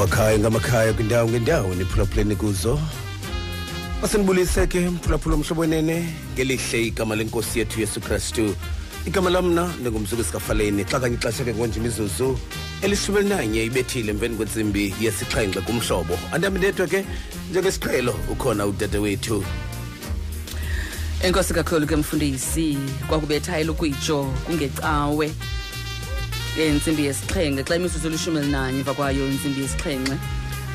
kumakhaya ngamakhaya kwindawo ngendawo niphulaphuleni kuzo. Asenibulise ke mphulaphula omhlobo wenene ngelihle igama lenkosi yethu yesu kristu. Igama lamna ndingumzuku esikafaleni. Xa kanye ixesha ke ngonje imizuzu elishumi elinanye ibethile emveni kwentsimbi yesixhenxe kumhlobo. Andihambi ndedwa ke njengesiqhelo ukhona udade wethu enkosi kakhulu ke mfundisi kwakubetha elokuyitsho kungecawe entsimbi yesixhenxe xa imizuzu elishumi elinanye emva kwayo intsimbi yesixhenxe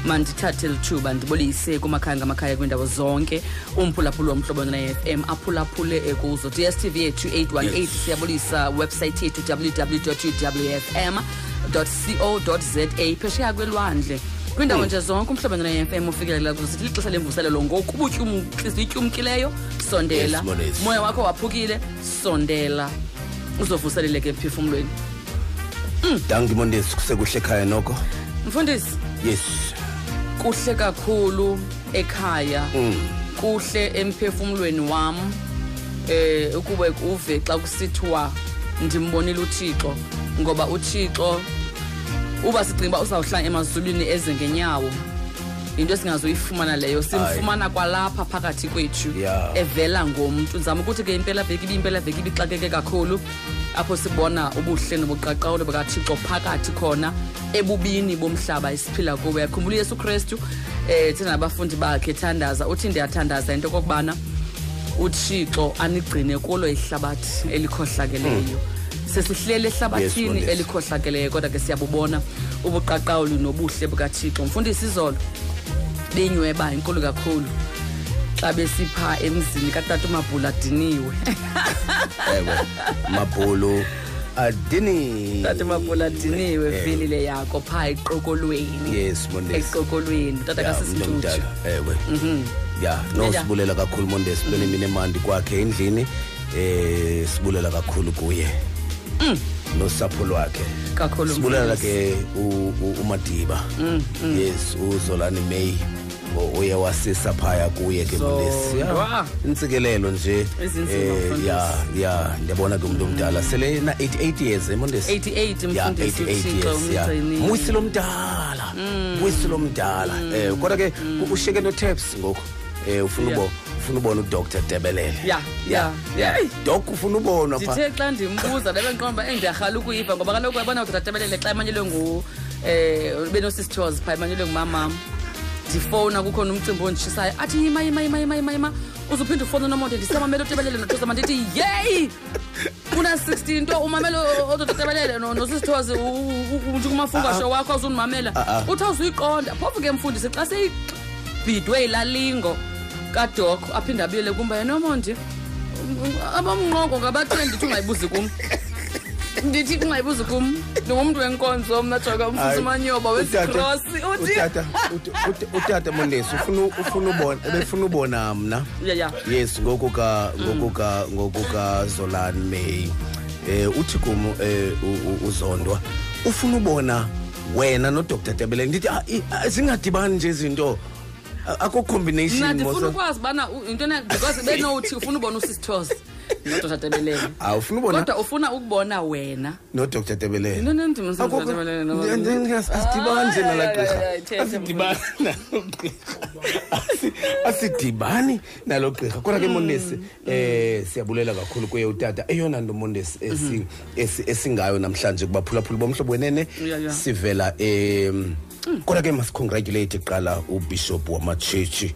mandithathe lithuba ndibolise kumakhaya ngamakhaya kwiindawo zonke. Umphulaphula womhlobo ne-fm aphulaphule kuzo dstv yethu 818 siyabolisa website yethu www uwfm co za phesheya kwelwandle kwiindawo nje zonke umhlobo ne-fm ufikelela kuzo. Sithi lixesha lemvuselelo ngoku ubutliziyo ityumkileyo sondela. Yes, Monesi. moya wakho waphukile sondela. Uzovuseleleke emphefumlweni. Dangimondesi kusekuhle ekhaya noko mfundisi. Yes. Kuhle kakhulu ekhaya. Kuhle emphefumlweni wam eh ukube uve xa kusithiwa ndimbonile uThixo ngoba uThixo uba sicinga uba uzawuhlala emazulwini eze ngenyawo. Into esingazoyifumana leyo simfumana kwalapha phakathi kwethu Yeah. evela ngomntu. Ndizama ukuthi ke impelaveki ibiyimpelaveki ibixakeke kakhulu apho sibona ubuhle nobuqaqawulo bukathixo phakathi khona ebubini bomhlaba esiphila kuwo. Yakhumbula uyesu kristu? Um thina nabafundi bakhe thandaza. Uthi ndiyathandaza into okokubana uthixo anigcine kulo ihlabathi elikhohlakeleyo. Sesihlele ehlabathini Yes, elikhohlakeleyo kodwa ke siyabubona ubuqaqawuli nobuhle bukathixo. Mfundisi izolo benyweba inkulu kakhulu. Xa besipha emzini katata umabhula adiniwe. Ewe mabhulu adini tata umabhula adiniwe vili le yakho phaa eqokolweni. Yes mondesi. Eqokolweni tata Ya, kasisitutshu mntomdala, ewe. Mhm. ya nosibulela kakhulu mondesi kule mini emandi kwakhe endlini eh sibulela kakhulu kuye. Nosapho lwakhe. Kakhulu sibulela mfundisi. ke u- u- umadiba. Yes uzolani may o- oye wasisa phaya kuye ke mondesi Ya, Zodwa. intsikelelo nje Ezinzima, eh, mfundisi. ya ya ndiyabona ke umuntu omdala. Sele na 88 years eh, mondesi 88 ya mfundisi 88 uthixo years ya. umgcinile mwisilo mdala. Mwisilo mdala. Eh kodwa ke usheke no taps ngoku. Eh ufuna Yeah. ubo ufuna ubona uDr Debelele? Ya, ya, ya. doc ufuna ubona pha? Ndithe xa ndimbuza ndabe ndiqonda uba endiyarhala ukuyiva ngoba kaloku yabona udatabelele xa emanyelwe ngu um benosisithozi phaa emanyelwe ngumamam. Ndifowuna kukhona umcimbi onditshisayo athi yima yima yima yima yima yima. Uzuphinda ufowuna unomonde ndisamamele utebelele nothoza mandithi yeyi una-16 nto umamele ododatebelele nosisithozi njikumafungasho wakho awuzundimamela uthi awuzuyiqonda phofu ke mfundisi xa seyibhidwe yilalingo kadok aphinde abuyele kumba yena omonde abamnqoko ngabathe ndithi ungayibuzi kum. Ndithi ungayibuzi kum. Ndingumntu wenkonzo mna joka umfusi Hayi, umanyoba utata- wesikrosi uthi utata ut- ut- utata mondesi ufuna ufuna ubona ebefuna ubona mna. Ya ya. Yes ngoku ka ngoku ka ngoku ka Zolan May. Eh uthi kum eh u- u- uzondwa ufuna ubona wena no Dr Debelele ndithi "Ah, i- ah, zingadibani nje izinto? A- akho mna combination ndifuna mosa ukwazi ubana u- into ena- because benowuthi ufuna ubona usisithozi nodotatebelele ah ufuna ubona kodwa ufuna ukubona wena. No Dr Debelele into nendima Akho- uDr.Debelele Ndi- noba- ndi- ndi- asidibani nje Ay, nala ay, ay, gqirha ay, thethe, asidibani nalo gqirha. Asi- asidibani nalo gqirha. Kodwa ke mondesi eh siyabulela kakhulu kuye utata. Eyona nto mondesi esi- esi- esingayo namhlanje kubaphulaphula bomhlobo wenene Ya, ya. sivela em kodwa ke masicongratulate kuqala ubishop wamatshetshi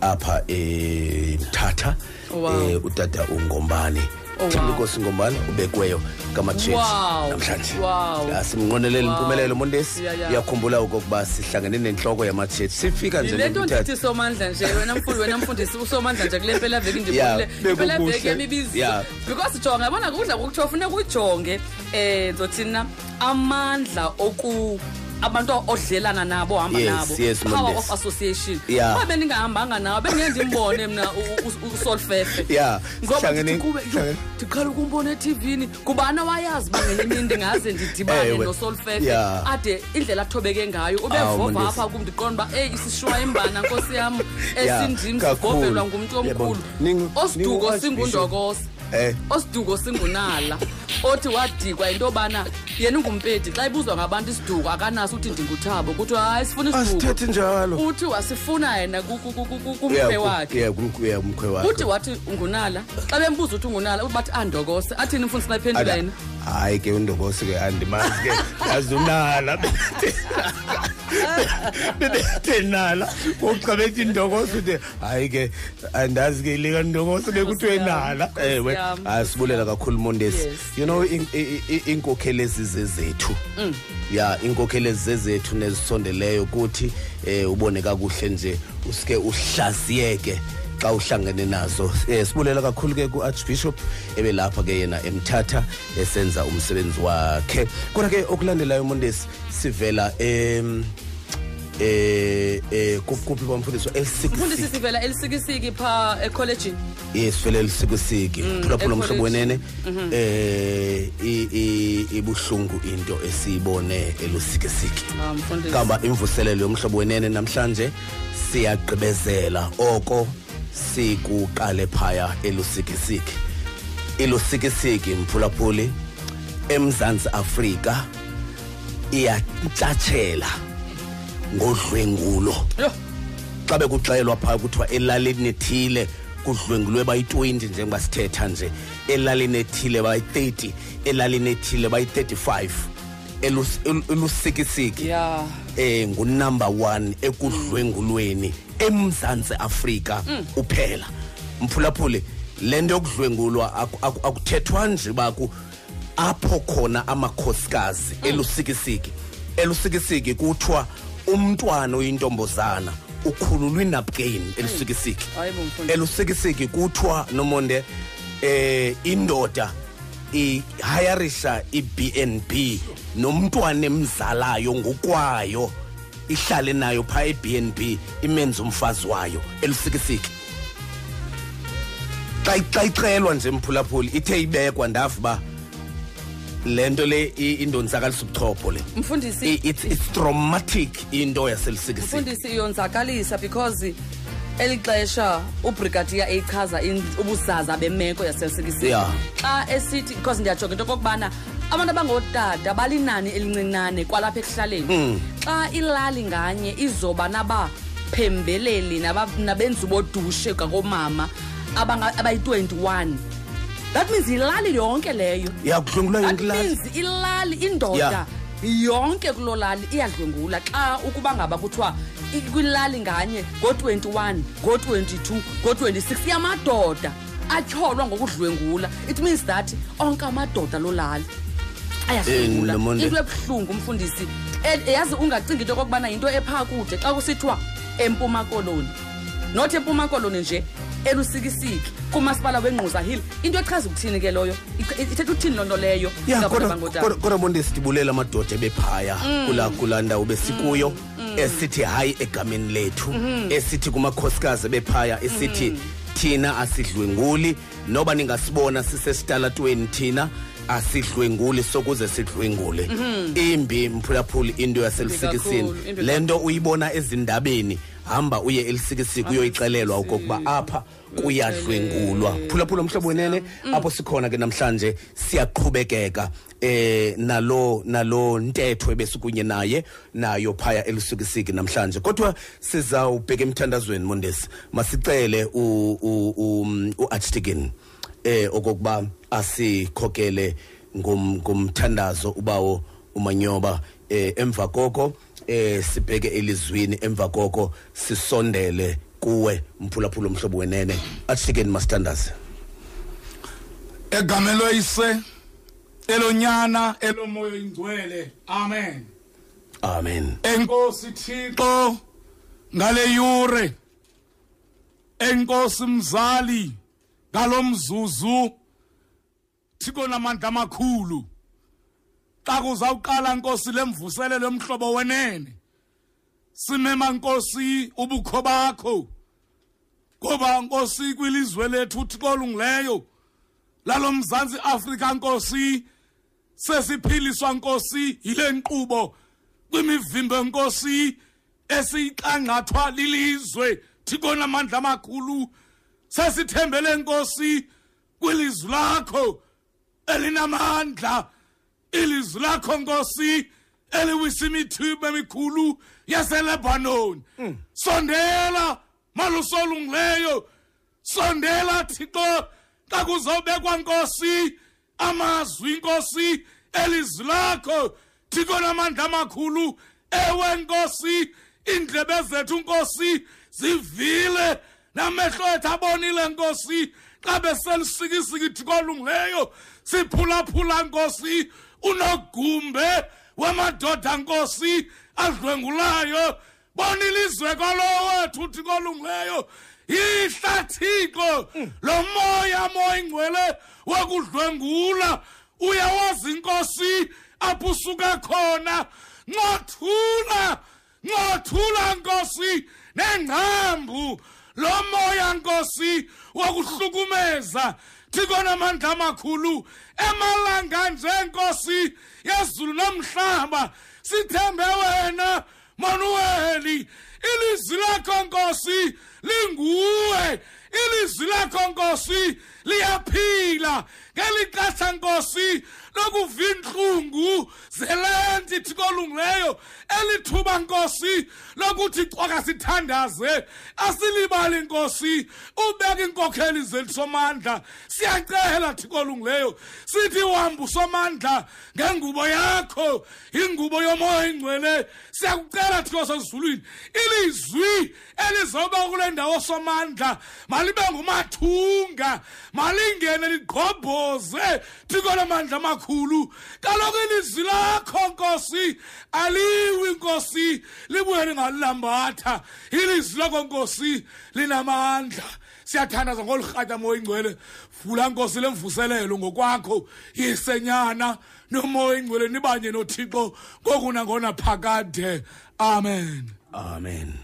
apha eMthatha Wow. eh utata ungombane Oh, wow. Ubekweyo kamatshetshi Wow, namhlanje wow. Ya, simnqonelela impumelelo montesi uyakhumbula ya. iyakhumbula okokuba sihlangene nenhloko yamatshetshi sifika nje yile nto ndithi somandla nje wena mfundi wena mfundisi usomandla nje kule mpelaveki Yeah, ndibonile bekukuhle. impelaveki yamibizo Yeah. because jonga yabona kudla kuthiwa funeka uyijonge um zothina amandla oku abantu odlelana nabo ohamba Yes, nabo yes, power Mondesi. of association Yeah. uba bendingahambanga nawo bengeke ndimbone mna u- u- usolfefe Yeah, ngoba sihlangene- ndithi kube sihlangene- ndiqala ukumbona etivini kubana wayazi uba ngenye imini ndingaze ndidibane Ewe. nosolfefe Yeah. ade indlela athobeke ngayo Awu, ubevova Mondesi. apha kum ndiqonda uba eyi isishuwa imbana nkosi yam Yeah, esindim kakhulu. sigovelwa ngumntu omkhulu Yebo. Ningu- osiduko ningu-Archbishop. singundokosa Eh. Osiduko singunala. Othi wadikwa into yobana yena ungumpedi xa ibuzwa ngabantu isiduko akanaso uthi ndinguthabo kuthiwa hayi sifuna isiduko. Asithethi njalo. Uthi wasifuna yena ku- ku- ku- ku- ku- Yeah, kumkhwe ku- wakhe. yeah, kumkhwe yeah, kumkhwe wakhe. Uthi wathi ungunala. Xa bembuza uthi ungunala uthi bathi andokose. Athini mfundisi xa iphendula Ada- yena. Hayi ke undokosi ke andimazi ke. Yazunala bebethe nala ngokuxa bethi indokosi uthi hayi ke andazi ke likandokosi bekuthiwe nala ewe asibulela kakhulu mondesi. You know in- i- i- iinkokheli ezizezethu. Ya iinkokheli ezizezethu nezisondeleyo kuthi eh ubone kakuhle nje usike uhlaziyeke. Xa uhlangene nazo. Eh sibulela kakhulu ke ku-archbishop ebelapha ke yena emthatha esenza umsebenzi wakhe. Kodwa ke okulandelayo mondesi sivela em eh eh kuphi kuphi kwamfundisi mfundisi elsikisi sivela elisikisiki pha ekholejini. Yes vele lisikisiki phulaphula umhlobo wenene eh i- i- ibuhlungu into esiyibone elusikisiki Ah, kamba imvuselelo yomhlobo wenene namhlanje siyagqibezela. Oko sikuqale phaya elusikisiki. Ilusikisiki mphulaphuli emzantsi afrika iyantlatshela ngodlwengulo xa bekuxelwa phaa kuthiwa elalini ethile kudlwengulwe bayi-20 njengoba sithetha nje. Elalini ethile bayi-30 elalini ethile bayi-35 elus- elu- elusikisiki. Ya. Eh ngunumber 1 ekudlwengulweni emzantsi Afrika uphela. Mphulaphuli lento yokudlwengulwa aku- aku- akuthethwa nje baku apho khona amakhosikazi elusikisiki. Elusikisiki kuthiwa umntwana oyintombazana ukhululwa inapkeni elusikisiki. Bo mfundisi. Elusikisiki kuthiwa nomonde eh indoda ihayarisha iBNB nomntwana emzalayo ngokwayo. Ihlale nayo pha eBNB imenza umfazi wayo elusikisiki. Xa xa icelwa nje mphulaphuli ithe ibekwa ndavu ba lento le i- indonzakalisa ubuchopho le. Mfundisi. I- it's it's traumatic into yaselusikisiki. Mfundisi iyonzakalisa because eli xesha ubrigadier eyichaza in- ubuzaza bemeko yasesikisini. Yeah. xa esithi because ndiyajonga into okokubana abantu abangootata balinani elincinane kwalapha ekuhlaleni. Xa ilali nganye izoba nabaphembeleli naba- nabenzi bodushe kakomama abanga- abayi-21 that means yilali yonke leyo. Yakudlwengulwa that yonke ilali. means ilali indoda yonke kuloo lali iyadlwengula. Xa ukuba ngaba kuthiwa i- kwilali nganye ngo-21 ngo-22 ngo-26 yamadoda atyholwa ngokudlwengula. It means that onke amadoda loo lali ayadlwengula. Eh, Nomonde. into ebuhlungu umfundisi. Eh, yazi ungacingi into okokubana yinto ephaa kude xa kusithiwa empuma koloni. Not empuma koloni nje. Elusikisiki kumasipala wenquza hill. Into echaza ukuthini ke loyo? Ithetha ukuthini loo nto leyo? Kodwa abangotata? kodwa- kodwa bonke sidibulela amadoda ebephaya kula kula ndawo besikuyo esithi hayi egameni lethu esithi kumakhosikazi bephaya esithi thina asidlwenguli noba ningasibona sisesitalatweni thina asidlwenguli sokuze sidlwengule imbi mphulaphuli into yaselusikisini le nto uyibona ezindabeni hamba uye elisikisiki uyoyixelelwa okokuba apha kuyadlwengulwa. Phulaphula mhlobo wenene. Apho sikhona ke namhlanje siyaqhubekeka eh nalo nalo ntetho ebesikunye naye nayo phaya elisukisiki namhlanje. Kodwa sizawubheka emthandazweni mondesi. Masicele u u- u- u-archdeacon eh okokuba asikhokele ngumthandazo ubawo umanyoba eh emva koko. Eh sibheke elizwini emva koko sisondele kuwe mphulaphula umhlobo wenene. Archdeacon masithandaze egamelo yise elonyana elomoya ingcwele. Amen. Amen. Enkosi thixo ngale yure. Enkosi mzali ngalomzuzu. Thixo namandla amakhulu. Xa kuzawuqala nkosi lemvuselelo emhlobo wenene. Simema nkosi ubukho bakho. Ngoba nkosi kwilizwe lethu thixo olungileyo lalo mzantsi afrika nkosi sesiphiliswa nkosi yile nkqubo kwimivimbo nkosi esiyiqangathwa lilizwe. Thixo namandla amakhulu sesithembele nkosi kwilizwi lakho elinamandla. Ilizwi lakho nkosi eliwisa imithibe emikhulu yaseLebanon sondela malusolungileyo sondela thixo xa kuzobekwa nkosi amazwi nkosi elizwi lakho. Thixo namandla amakhulu ewe nkosi indlebe zethu nkosi zivile. Namehlo ethu abonile nkosi xa beselisikisiki thixo olungileyo siphulaphula nkosi unogumbe wamadoda nkosi adlwengulayo. Bona ilizwe kwalowo wethu thixo olungileyo yihla thixo. Lo moya moya ingcwele wokudlwengula uyawazi inkosi apho usuka khona. Ncothula ncothula nkosi nengcambu. Lo moya nkosi wokuhlukumeza thixo namandla amakhulu emalanga njenkosi yezulu nomhlaba sithembe wena manuweli ilizwi lakho nkosi linguwe. Ilizwi lakho nkosi liyaphila. Ngelixesha nkosi lokuva intlungu zelenti thixo olungileyo elithuba nkosi lokuthi cwaka sithandaze. Asilibali nkosi ubeka iinkokheli zethu somandla. Siyacela thixo olungileyo sithi wambu somandla ngengubo yakho ingubo yomoya ingcwele siyakucela thixo sezulwini ilizwi elizoba kule ndawo somandla malibe ngumathunga. Malingene ligqobhoze thixo lamandla amakhulu. Kaloku ilizwi lakho nkosi. Aliwi nkosi. Libuye lingalilambatha ilizwi lakho nkosi linamandla. Siyathandaza ngolu rhatya moya ingcwele vula nkosi lemvuselelo ngokwakho. Yisenyana nomoya ingcwele nibanye nothixo ngoku nangona phakade. Amen. Amen.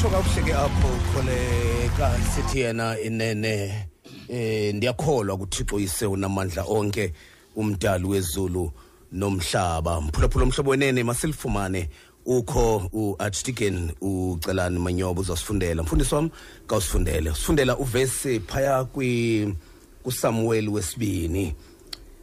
Tsho kakuhleke apho kholeka sithi yena inene eh ndiyakholwa kuthixo ise unamandla onke umdali wezulu nomhlaba. Mphulaphula umhlobo wenene masilifumane. Ukho u-archdeacon ucelani manyobo uzasifundela mfundisi wam kawusifundele. Usifundela uvesi phaya kusamuweli wesibini.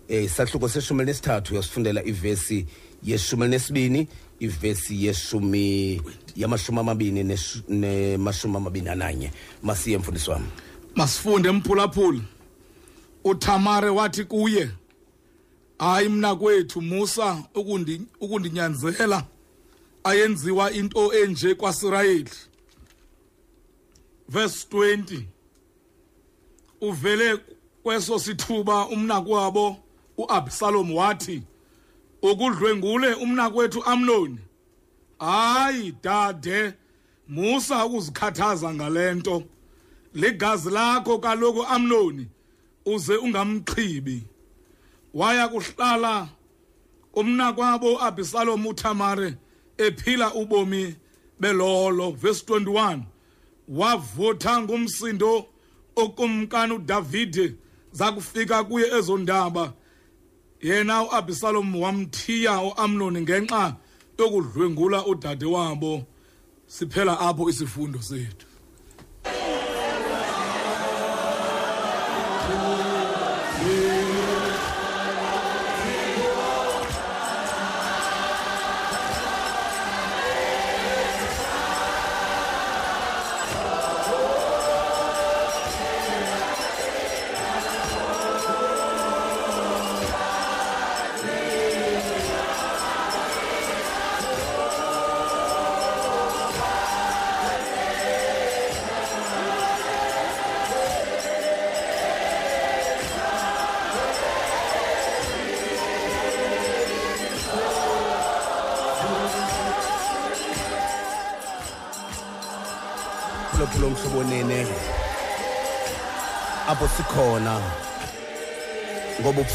Eh isahluko seshumi nesithathu uyasifundela ivesi yeshumi elinesibini. Ivesi yeshumi yamashumi amabini nemashumi amabini ananye masiye mfundisi wami. Masifunde mphulaphula uthamare wathi kuye hayi mna kwethu musa ukundi ukundinyanzela ayenziwa into enje kwaSirayeli. Verse 20 uvele kweso sithuba umnakwabo uAbsalom wathi ukudlwengule umnakwethu Amnoni. Hayi dade musa ukuzikhathaza ngalento. Ligazi lakho kaloku Amnoni uze ungamqhibi. Waya kuhlala umnakwabo Absalom uThamare ephila ubomi belolo. Verse 21 wavutha ngumsindo okumkani uDavide zakufika kuye ezondaba. Yena uAbsalom wamthiya uAmnoni ngenxa yokudlwengula udade wabo siphela apho isifundo sethu.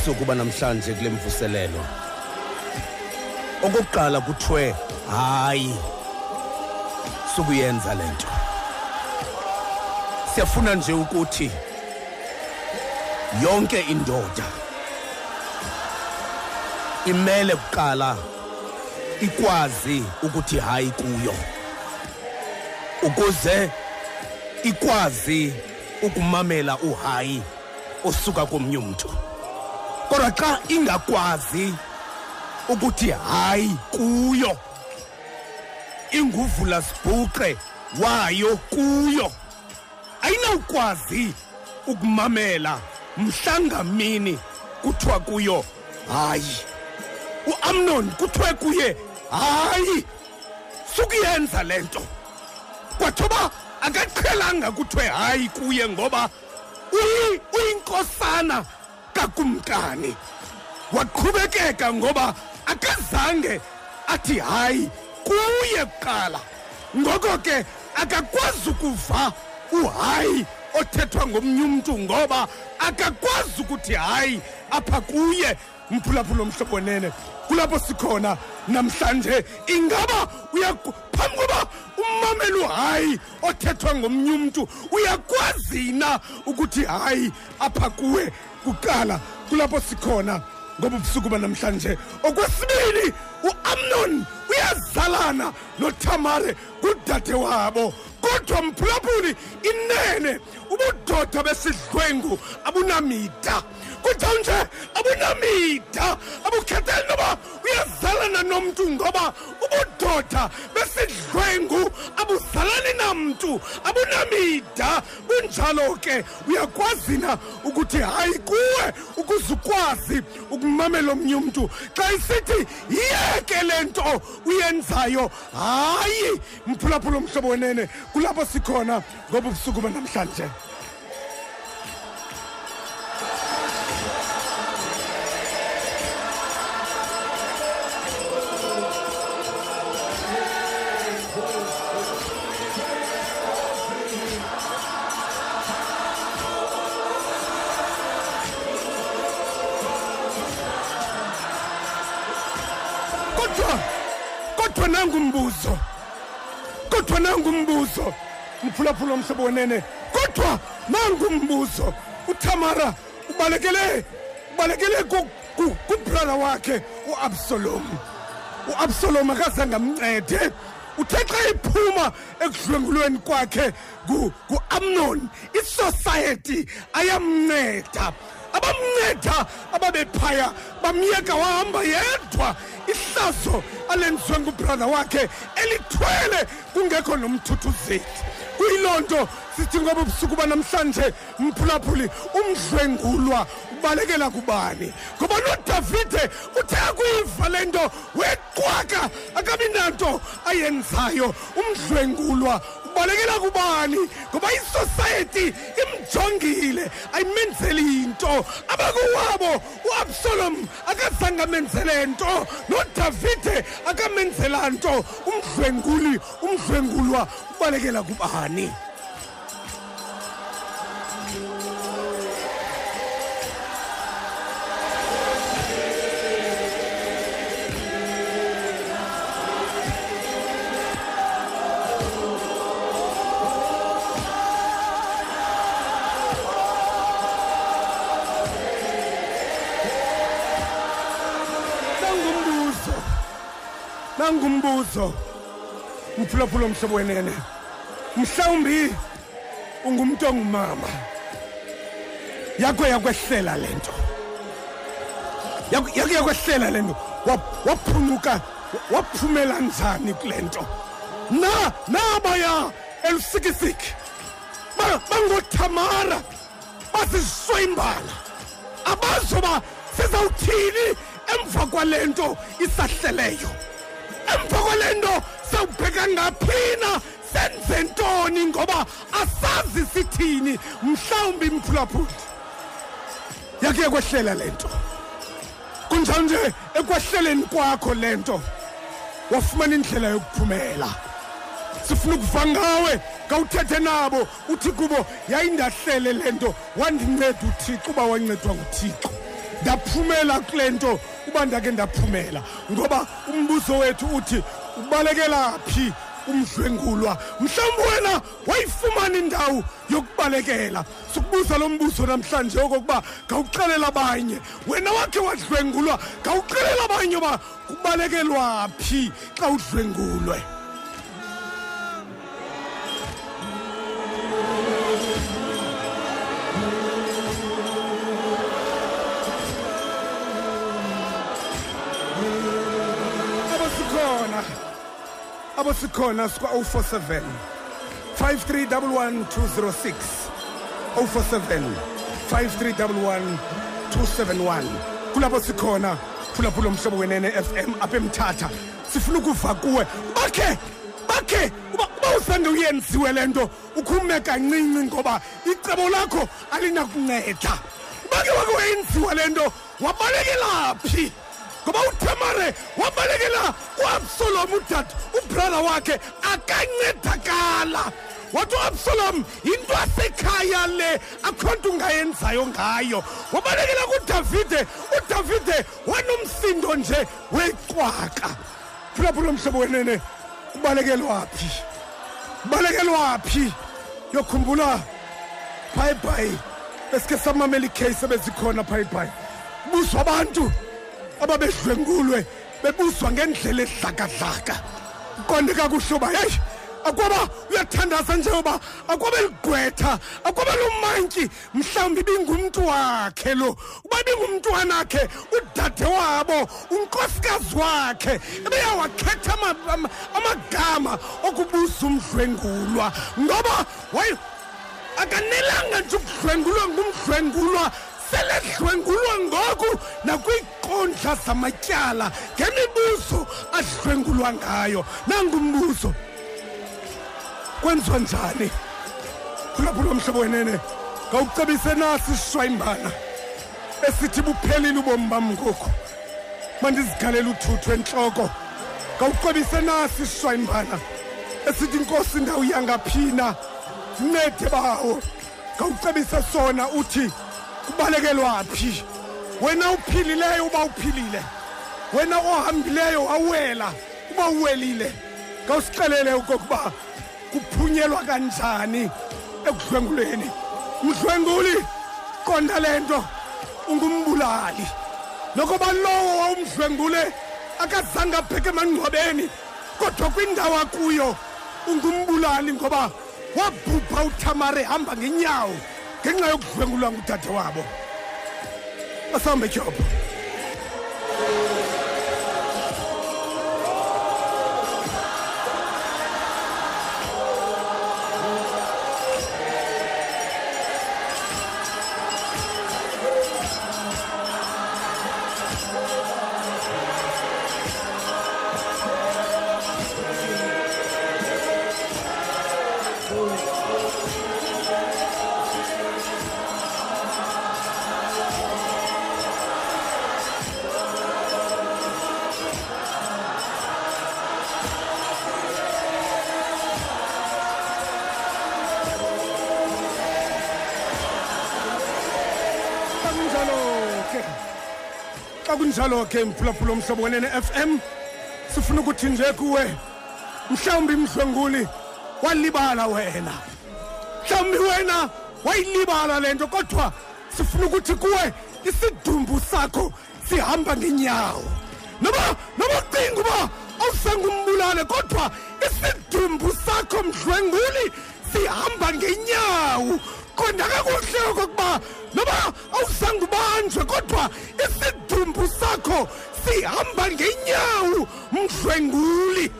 Ngoba ubusuku banamhlanje kule mvuselelo. Okokuqala kuthiwe hayi sukuyenza lento siyafuna nje ukuthi yonke indoda imele kuqala ikwazi ukuthi hayi kuyo ukuze ikwazi ukumamela uhayi osuka komnye umntu. Kodwa xa ingakwazi ukuthi hayi kuyo inguvula sibhuqe wayo kuyo ayinawukwazi ukumamela mhlangamini kuthiwa kuyo hayi uamnon kuthiwe kuye hayi sukuyenza le nto. Kwathoba akaqhelanga kuthiwe hayi kuye ngoba uyi- uyinkosana kakumkani. Waqhubekeka ngoba akazange athi hayi kuye kuqala. Ngoko ke akakwazi ukuva uhayi othethwa ngomnye umntu ngoba akakwazi ukuthi hayi apha kuye. Mphulaphula omhlobonene kulapho sikhona namhlanje ingaba phambi koba umamela uhayi othethwa ngomnye umntu uyakwazi na ukuthi hayi apha kuwe kuqala kulapho sikhona ngoba ubusuku banamhlanje. Okwesibili uamnon uyazalana nothamare kudade wabo kodwa mphulaphuli inene. Ubudoda besidlwengu abunamida. Kutshanje abunamida. Abukhetheli noba uyazalana nomntu ngoba ubudoda besidlwengu abuzalani namntu abunamida. Kunjalo ke uyakwazi na ukuthi hayi kuwe ukuze ukwazi ukumamela omnye umntu? Xa isithi yiyeke le nto uyenzayo. Hayi mphulaphula omhlobo wenene. Kulapho sikhona ngoba ubusuku banamhlanje. Kodwa kodwa nangumbuzo. Kodwa nangumbuzo mphulaphula omhlobo wenene. Kodwa nangumbuzo uthamara ubalekele ubalekele ku- ku- kubrother wakhe uabsalom. Uabsalom akazange amncede. Uthe xa iphuma ekudlwengulweni kwakhe ku- ku-amnon. Isociety ayamnceda. Abamnceda ababephaya bamyeka wahamba yedwa. Ihlazo alenziwe ngubrother wakhe elithwele kungekho nomthuthuzeli. Kuyiloo nto sithi ngoba ubusuku banamhlanje mphulaphuli umdlwengulwa ubalekela kubani? Ngoba nodavide uthe akuyiva le nto weqwaka akabi nanto ayenzayo umdlwengulwa ubalekela kubani? Ngoba isociety imjongile ayimenzeli nto abakuwabo uabsalom akazange amenzele nto nodavide akamenzela nto. Umdlwenguli umdlwengulwa ubalekela kubani? Nangumbuzo mphulaphula omhlobo wenene. Mhlawumbi ungumntu ongumama. Yakho yakwehlela le nto. Yakho- yakwehlela le nto. Wa- waphunyuka waphumela njani kule nto? Na nabaya elusikisiki. Ba- bangothamara basiswembala abazoba sizawuthini emva kwale nto isahleleyo kwale nto sawubheka ngaphina. Senze ntoni? Ngoba asazi sithini. Mhlawumbi mphulaphuli yakhe yakwehlela le nto. Kunjanje ekwehleleni kwakho le nto wafumana indlela yokuphumela. Sifuna ukuva ngawe kawuthethe nabo. Uthi kubo yayindahlele le nto. Wandinceda uthixo uba wancedwa nguthixo. Ndaphumela kule nto uba ndake ndaphumela. Ngoba umbuzo wethu uthi ubalekela phi umdlwengulwa mhlawumbi wena wayifumana indawo yokubalekela. Sikubuza lo mbuzo namhlanje okokuba ngawuxelela abanye. Wena wakhe wadlwengulwa ngawuxelela abanye uba kubalekelwa phi xa udlwengulwe? Abo sikhona sikwa 047 5311206 047 5311271 kulapho sikhona phulaphula umhlobo wenene FM apha emthatha. Sifuna ukuva kuwe. Bakhe bakhe uba usande uyenziwe lento ukhume kancinci ngoba icebo lakho alinakunceda. Bakhe wake wayenziwa lento wabalekela phi? Ngoba utamare wabalekela uabsalom udade ubrother wakhe akancedakala. Wathi uabsalom yinto asekhaya le akho nto ungayenzayo ngayo. Wabalekela kudavide udavide wanomsindo nje wecwaka phulaphula mhlobo wenene ubalekelwaphi ubalekelwaphi yokhumbula bhayibhayi esike samamela ikheyisi ebezikhona bhayibhayi buswa abantu. Ababedlwengulwe bebuswa ngendlela edlakadlaka uqonde kakuhle uba heyi akwaba uyathandaza njengoba akwabe ligqwetha akwabe lomantyi mhlawumbi ibingumntu wakhe lo uba ibingumntwana wakhe udade wabo unkosikazi wakhe ebeyawakhetha ama- ama- amagama okubusa umdlwengulwa. Ngoba waye akanelanga nje ukudlwengulwa ngumdlwengulwa. Seledlwengulwa ngoku nakwiinkundla zamatyala ngemibuzo adlwengulwa ngayo. Nangumbuzo kwenziwa njani? Phulaphula mhlobo wenene. Ngawucebise nasi isishwayimbana esithi buphelile ubomi bam ngoku? Mandizigalele uthuthu entloko. Ngawucebise nasi isishwayimbana esithi inkosi ndawo yangaphina? Ncede bawo. Ngawucebise sona uthi kubalekelwaphi wena uphilileyo uba uphilile. Wena ohambileyo wawela uba uwelile. Ngawusixelele okokuba kuphunyelwa kanjani ekudlwengulweni mdlwenguli qonda le nto ungumbulali. Nokuba lowo wawumdlwengule akazange abheke emangcwabeni kodwa kwindawo akuyo ungumbulali ngoba wabhubha uthamare hamba ngenyawo. Ngenxa yokudlwengulwa ngudade wabo. Asambe tyhopho xa kunjalo ke mphulaphula omhlobo wenene FM sifuna ukuthi nje kuwe mhlawumbi mdlwenguli walibala wena. Mhlawumbi wena wayilibala lento kodwa sifuna ukuthi kuwe isidumbu sakho sihamba ngenyawo. Noba noba ucinga uba awusengumbulale kodwa isidumbu sakho mdlwenguli sihamba ngenyawo. Qonda kakuhle okokuba noba awuzange ubanjwe kodwa isidumbu sakho sihamba ngenyawo mdlwenguli.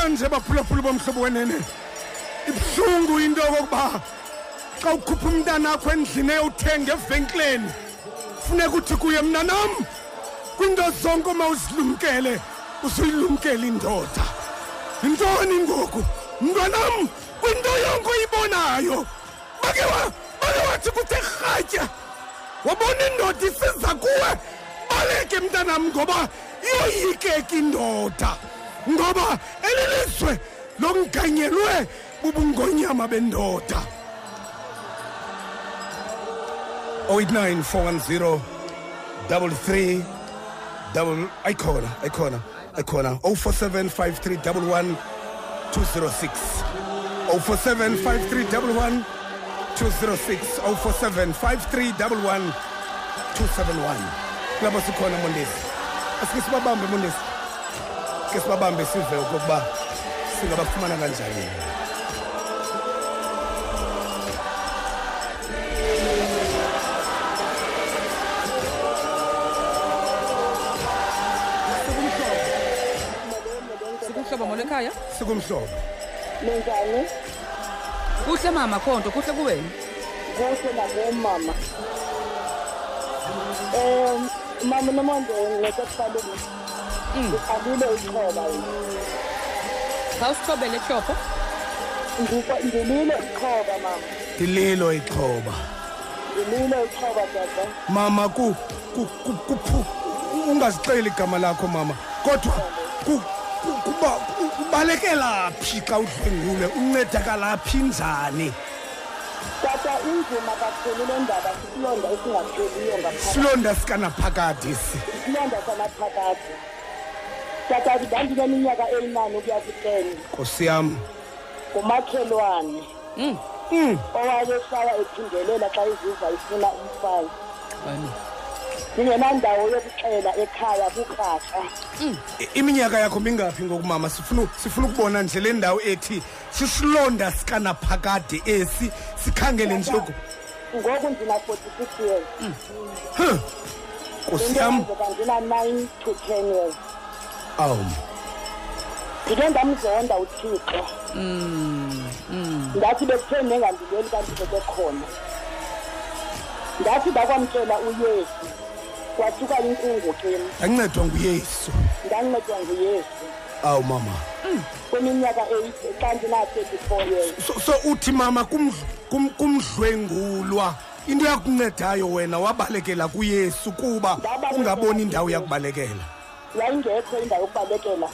Namhlanje baphulaphula bomhlobo wenene. Ibuhlungu into yokokuba xa ukhupha umntana akho endlini eyowuthenga evenkileni funeka uthi kuye mnanam kwinto zonke uma uzilumkele uzuyilumkele indoda. Yintoni ngoku? Mntwanam kwinto yonke oyibonayo. Bake wa- bake wathi kuthe rhatya. Wabona indoda isiza kuwe baleke mntanam ngoba iyoyikeka indoda. Ngoba elilizwe lokunganyelwe bubungonyama bendoda. 089 410 33 double ayikhona ayikhona ayikhona. 047 5311 206 047 5311 206 047 5311 271 kulabo sikhona mondesi asike sibabambe mondesi ke sibabambe sive ukuba singabafumana kanjani sikuhlobo molo ekhaya sikumhlobo Minjani? kuhle mama khonto kuhle kuwena Kuhle nabomama. Eh mama nomonde ngekufaleni. Ngikhalile iqhoba yini. khawusithobele ehlopho Ngikho ngilile iqhoba mama. dililo ixhoba Ngilile iqhoba dada. mama ku ku ku kuphu ungazixeli igama lakho mama kodwa ku ku- kuba ku- kubalekela phi xa udlwengule uncedakala phi njani Tata inzima kakhulu le ndaba sisilonda esingapheliyo ngaphakathi. silonda sikanaphakade si Isilonda sanaphakathi. Tata ndandineminyaka eyinani ukuya ku-ten. Nkosi yam ngumakhelwane Mm, owayehlala ephindelela xa iziva ifuna umfazi. Ndingenandawo yokuxela ekhaya kukratra i- iminyaka yakho mingaphi ngokumama? Sifuna sifuna ukubona nje le ndawo ethi sisilonda sikanaphakade esi sikhangele nje uku- ngoku ndina-forty-six years. Huh, nkosi yam ndenzeka ndina-nine to ten years. Awu. Ndike ndamzonda uthixo. Ndathi bekutheni nengandileli kanti bebekhona ndathi ndakwamkela uyesu. Kwasuka inkungu kimi ndancedwa nguyesu. Ndancedwa nguyesu. Awu mama. Kwiminyaka eight xa ndina-thirty-four years. So, uthi mama kumdl- kum- kumdlwengulwa. Into yakuncedayo wena wabalekela kuyesu kuba ungaboni indawo yakubalekela yayingekho indawo yokubalekela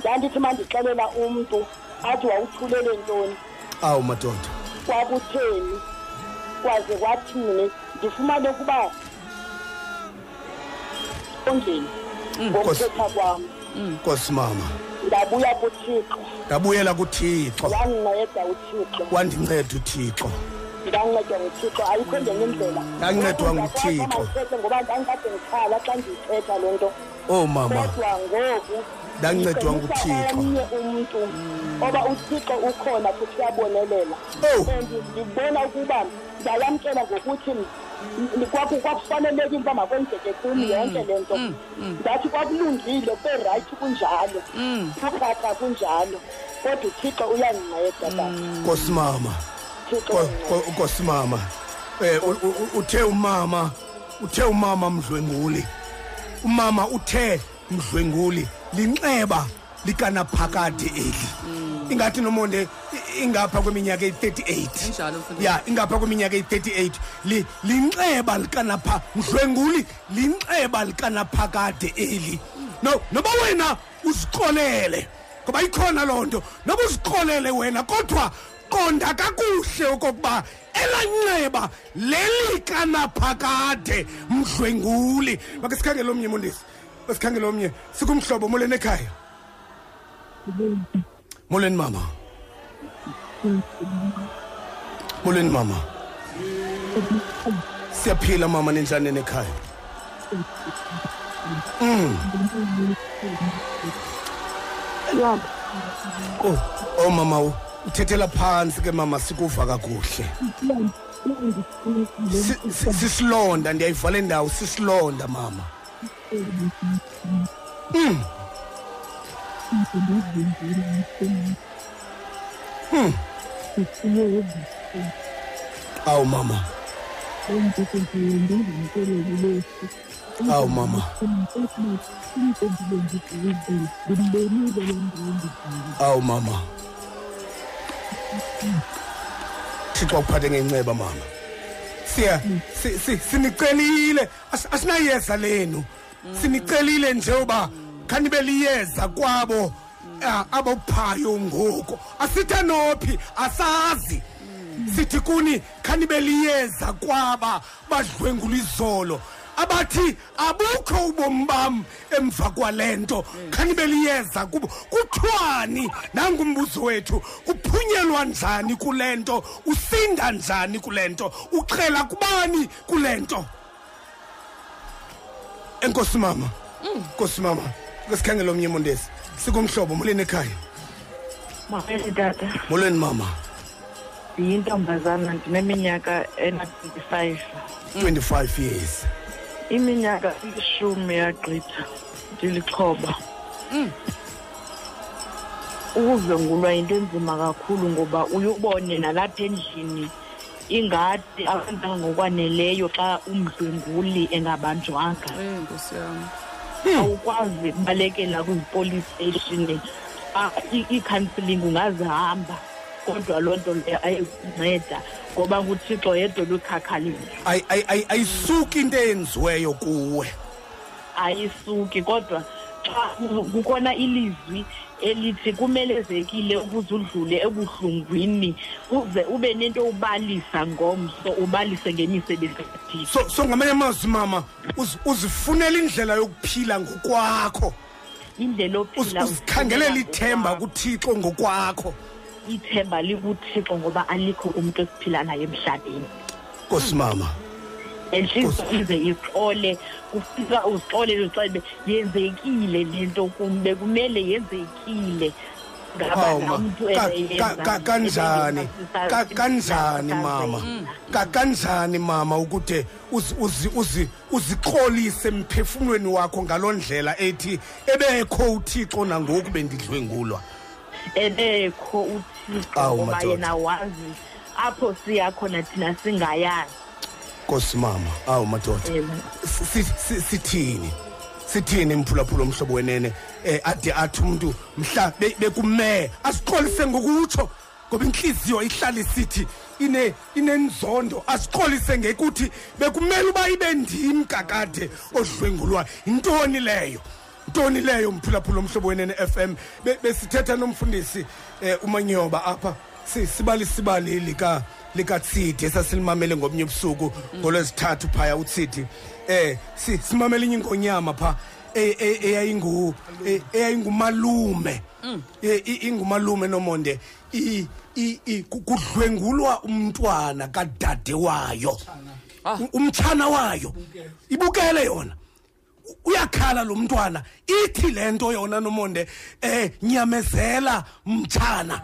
ndandithi mandixelela umntu athi wawuthulele ntoni. Awu madoda. Kwakutheni? Kwaze kwathini? Ndifumane ukuba ondleni ngokuthetha kwam. Nkosi mama. Ndabuya kuthixo. Ndabuyela kuthixo. Wandinceda uthixo. Wandinceda uthixo. Ndancedwa nguthixo. Ayikho ngenye indlela. Ndancedwa nguThixo. ndithethe ngoba ndandikade ndikhala xa ndiyithetha le nto. Oh mama. Kodwa ngoku. Ndancedwa ndicebisa nguThixo. omnye umntu oba uthixo ukhona futhi uyabonelela. Oh. and ndibona ukuba ndayamkela ngokuthi m- m- kwaku- kwakufanelekile uba makwenzeke kum yonke le nto. ndathi kwakulungile kurayithi kunjalo. Kurhatha kunjalo. Kodwa uthixo uyandinceda tata nkosi mama uthixo Ko- uyandinceda. ko- nkosi mama eh u- u- u- uthe umama uthe umama mdlwenguli. Umama uthe mdlwenguli linxeba likanaphakade eli. Ingathi nomonde ingapha kweminyaka eyi-38 Injalo mfundisi. ya ingapha kweminyaka eyi-38 li linxeba likanapha mdlwenguli linxeba likanaphakade eli. No noba wena uzixolele ngoba ikhona loo nto noba uzixolele wena kodwa qonda kakuhle okokuba elanxeba lelikanaphakade mdlwenguli. Make sikhangele omnye mondisi sikhangele omnye. Sikumhlobo molweni ekhaya? Molweni mama. Molweni mama. Siyaphila mama ninjani nekhaya mm. oh oh mama uthethela phansi ke mama sikuva kakuhle. Si- si- sisilonda ndiyayivala indawo sisilonda mama. Mm. Mm. awu mama. Awu mama. Awu mama. Thixo akuphathe ngenceba mama. Siya si- si- sinicelile. As- asinayeza lenu. Sinicelile nje uba khanibe liyeza kwabo abophayo ngoku. Asithe nophi asazi. Sithi kuni khanibe liyeza kwaba badlwengula izolo. Abathi abukho ubomi bam emva kwalento khanibe liyeza kubo. Kuthiwani nangumbuzo wethu kuphunyelwa njani kulento usinda njani kulento uxhela kubani kulento enkosi mama. Nkosi mama ngesikhangela omnye mondesi sikumhlobo molweni ekhaya. Mawele tata, molweni mama. Ndiyintombazana ndineminyaka ena-25 25 years. Iminyaka ilishumi yagqitha ndilixhoba ukudlwengulwa yinto enzima kakhulu ngoba uyubone nalapha endlini ingathi abantanga ngokwaneleyo xa umdlwenguli engabanjwanga. Eh nkosi yami. awukwazi ukubalekela kwizipolice station. Ah, i- i-counselling ungazihamba kodwa loo nto leyo ayikunceda ngoba nguthixo yedwa lukhakhalile Ay- ay- ay- ayisuki into eyenziweyo kuwe. Ayisuki kodwa xa ku- kukhona ilizwi elithi kumelezekile ukuze udlule ebuhlungwini uze ube nento ubalisa ngomso ubalise ngemisebenzi kathixo. So so ngamanye amazwi mama uzi- uzifunela indlela yokuphila ngokwakho. Indlela Uzi- ophila uzikhangelela uphila ithemba ngokwakho. kuthixo ngokwakho. Ithemba likuthixo ngoba alikho umntu esiphila naye emhlabeni. Nkosi mama. Enhliziyo ize ixole kufika uzixolele ucebe yenzekile lento kum bekumele yenzekile. Ngaba Hawu, ma. namntu Ka- ebeyenza, ka- ka- kanjani? ebengemphathisa- Ka- kanjani mama? Ka- kanjani mama ukude uzi- uzi- uzi- uzixolise emphefumlweni wakho ngaloo ndlela ethi ebekho uthixo nangoku bendidlwengulwa ebekho uthixo ngoba yena wazi apho siya khona thina singayazi. Nkosi mama awu madoda sithini? Sithini mphulaphula omhlobo wenene eh ade athi umuntu mhla be- bekume asixolise ngokutsho ngoba inhliziyo ihlala isithi ine inenzondo asixolise ngekuthi bekumele uba ibe ndim kakade odlwengulwa intoni leyo? Ntoni leyo mphulaphula omhlobo wenene FM Be- besithetha nomfundisi eh umanyoba apha. Si- sibali sibali lika likatsidi esasilimamele ngomnye ubusuku ngolwezithathu phaya utsidi eh si- simamele inye ingonyama pha e- e- eyayingu e- eyayingumalume. I- ingumalume nomonde. Kudlwengulwa umntwana kadade wayo. U- umtshana wayo. Ibukele yona. Uyakhala lo mntwana ithi le nto yona nomonde eh nyamezela mtshana.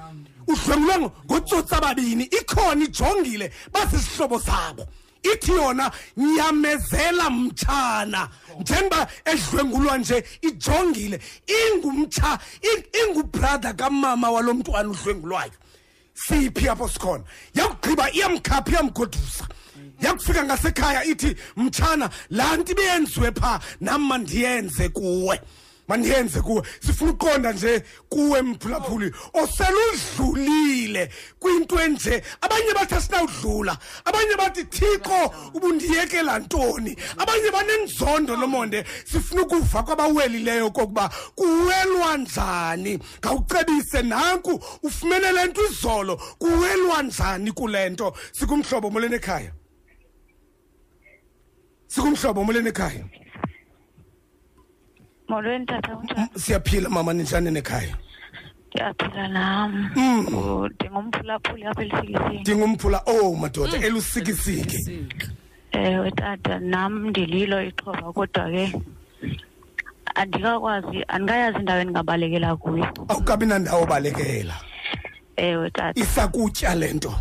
Udlwengulwe ngo- ngotsotsi ababini ikhona ijongile basisihlobo sabo. Ithi yona nyamezela mtshana. Njengoba edlwengulwa nje ijongile ingumtsha in- ingubrother kamama walo mntwana udlwengulwayo siphi apho sikhona? Yakugqiba iyamkhapha iyamgodusa. Yakufika ngasekhaya ithi mtshana laa nto ibeyenziwe phaa nam mandiyenze kuwe. Mandiyenze kuwe. Sifuna uqonda nje kuwe mphulaphuli oseludlulile kwinto enje. Abanye bathi asinawudlula. Abanye bathi thixo ubundiyekela ntoni? Abanye banenzondo nomonde. Sifuna ukuva kwabawelileyo kokuba kuwelwa njani? Ngawucebise nanku ufumene le nto izolo. Kuwelwa njani kule nto? Sikumhlobo molweni ekhaya. Sikumhlobo molweni ekhaya molweni tata unjani siyaphila mama ninjani nekhaya? Ndiyaphila nam Mm. Oh, ndingumphulaphuli apha elifikisini ndingumphula oh madoda elusikisiki. Ewe tata nam ndililo ixhoba kodwa ke andikakwazi andikayazi indawo endingabalekela kuyo. Awukabi nandawo balekela ewe tata. Isakutya le nto.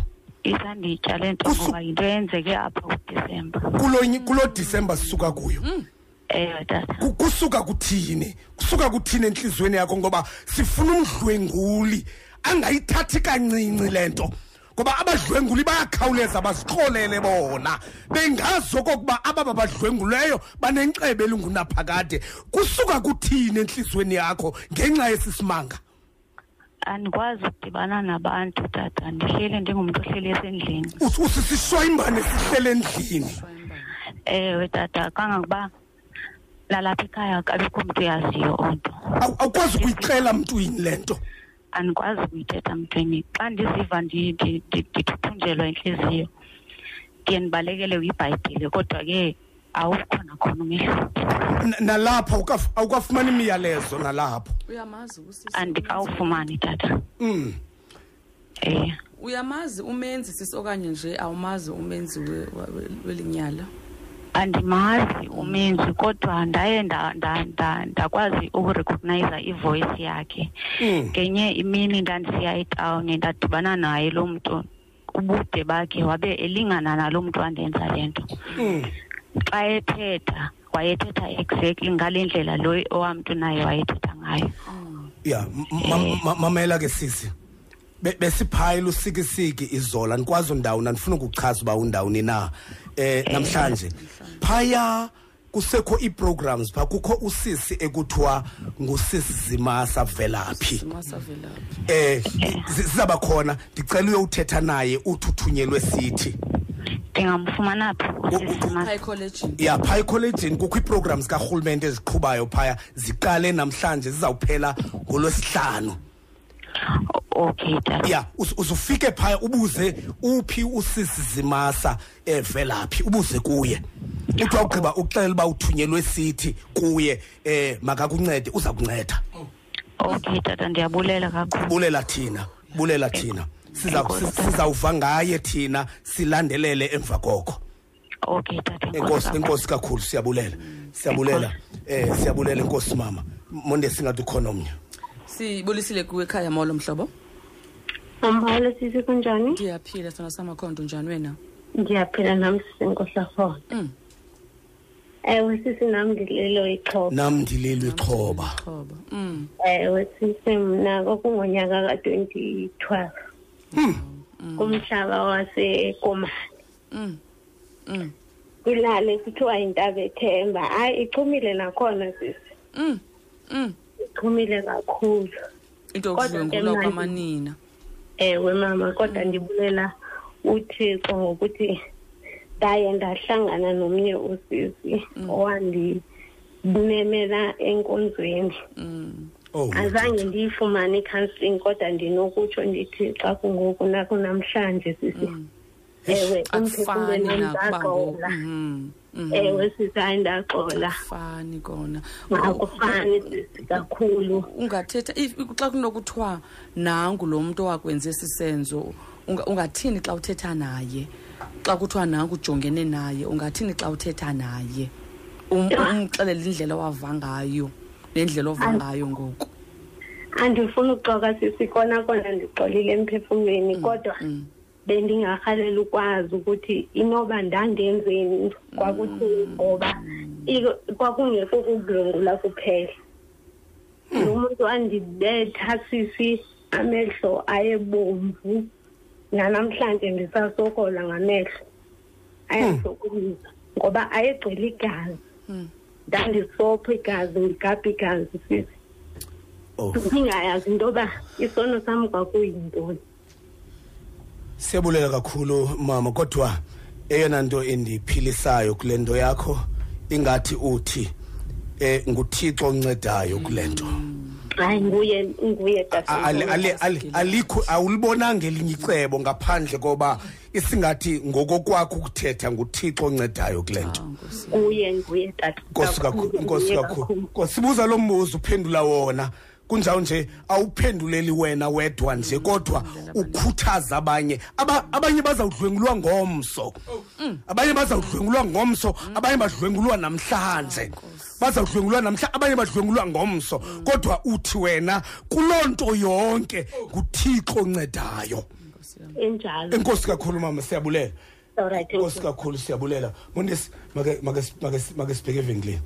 Isanditya le nto Kusu- ngoba yinto eyenzeke apha kudisemba kulo ny- kulo disemba sisuka kuyo. Ewe tata. Ku- kusuka kuthini? Kusuka kuthini enhliziyweni yakho ngoba sifuna umdlwenguli. Angayithathi kancinci le nto ngoba abadlwenguli bayakhawuleza bazixolele bona. Bengazi okokuba aba babadlwenguleyo banencebe elingunaphakade kusuka kuthini enhliziyweni yakho ngenxa yesisimanga andikwazi ukudibana nabantu tata. Ndihleli ndingumntu ohleli esendlini. Us- usisishwayimbane sihlele endlini. Ewe tata. Kangangokuba lalapha ekhaya akabikho mntu yaziyo onto Awu- awukwazi ukuyixela mntwini le nto? Andikwazi ukuyithetha mntwini. Xa ndiziva ndi- ndi- ndi- ndithuthunjelwa intliziyo ndiye ndibalekele kwibhayibhile. Kodwa ke awukhona khona umehluko. N- nalapho awukaf- awukafumani imiyalezo nalapho. Uyamazi usisi andikawufumani tata. Mm. eh. Uyamazi umenzi sisi okanye nje awumazi umenzi we- wa- we- welinyala? Andimazi umenzi kodwa ndaye nda- nda- nda- ndakwazi ukurecognize ivoice yakhe. Mm. ngenye imini ndandisiya etawuni ndadibana naye lo mntu. Ubude bakhe wabe elingana nalo mntu wandenza le nto. Mm. Xa ethetha wayethetha exactly ngale ndlela lo owamntu naye wayethetha ngayo. Ya m- ma- ma- mamela ke sisi. Be- besiphayela usikisiki izola nikwazi undawuni andifuna ukuchaza uba undawuni na. Eh namhlanje phaya kusekho ii-programs pha kukho usisi ekuthiwa ngusisi zimasa velaphi. Masavelaphi eh zi- zizaba khona ndicela uyowuthetha naye uthi uthunyelwe sithi. Ndingamfumana phi usisimas high college ya phaya ekholejini kukho ii-programs karhulumente eziqhubayo phaya ziqale namhlanje zizawuphela ngolwesihlanu. Okay tata ya uz- uzufike phaya ubuze uphi usisi zimasa evelaphi ubuze kuye. Uthi wawugqiba uxelela uba uthunyelwe sithi kuye eh makakuncede uza kunceda. Okay tata ndiyabulela kakhulu. Bulela thina bulela thina. Sizawuva ngaye thina silandelele emva koko. Okay tata enkosi kakhulu. enkosi kakhulu siyabulela. Siyabulela. Eh siyabulela enkosi mama. Monde singathi ukhona omnye. Sibulisile kuwe ekhaya molo mhlobo? Ambalo sisi kunjani? ndiyaphila sona samakhonto njani wena? Ndiyaphila nami sisi Nkohlafona. Mm. Ewe sisi nami ngilelo ixhoba. nam ndilelwe ixhoba. mm. Ewe sisi mna kwakungonyaka ka-2012 kumhlaba wasekomani. mm mm Kwilali kuthiwa yintaba ethemba. Hayi ichumile nakhona sisi. Ichumile kakhulu. into yokudlwengulwa kwamanina. Ewe mama kodwa ndibulela uThixo ngokuthi ndaye ndahlangana nomnye usisi owandimemela enkonzweni. Mm azange ndiyifumane i-counselling kodwa ndinokutsho ndithi xa kungoku nakunamhlanje sisi. Ewe akufani umphefumlweni nakuba ngoku. Ndaxola mhm mhm ewe sisi hayi ndaxola akufani kona. Akufani sisi kakhulu. ungathetha xa kunokuthiwa nangu lo muntu owakwenza esi senzo unga- ungathini xa uthetha naye? Xa kuthiwa nangu ujongene naye ungathini xa uthetha naye? Um- umxelele indlela owava ngayo. Nendlela ova ngayo ngoku. Andifuni ukuxoka sisi kona kona ndixolile emphefumlweni kodwa bendingarhalela ukwazi ukuthi inoba ndandenzeni kwakuthini ngoba i- kwakungekho ukudlwengula kuphela. Lo muntu andibetha sisi amehlo ayebomvu nanamhlanje ndisasokola ngamehlo. Ayahlukumisa ngoba ayegcwele igazi. Ndandisopha igazi ndigabha igazi sisi oh ndingayazi into yoba isono sam kwakuyintoni siyabulela kakhulu mama kodwa eyona nto endiphilisayo kule nto yakho ingathi uthi eh nguthixo oncedayo kule nto. Hayi nguye nguye A- ali- ali- ali- alikho awulibonanga elinye icebo ngaphandle koba isingathi ngokokwakho ukuthetha nguthixo oncedayo kule nto. Nguye nguye tata nkosi kakhulu Kakhulu, nkosi nguye kakhulu. Nkosi, sibuza lo mbuzo uphendula wona. Kunjalo nje awuphenduleli wena wedwa nje kodwa ukhuthaza abanye. Aba- abanye bazawudlwengulwa ngomso. Abanye bazawudlwengulwa ngomso abanye badlwengulwa namhlanje. Bazawudlwengulwa namhla abanye badlwengulwa ngomso. Kodwa uthi wena kuloo nto yonke nguthixo oncedayo. Enjalo. Enkosi kakhulu mama siyabulela. Alright enkosi kakhulu siyabulela. Mondesi make make make make sibheke evenkileni.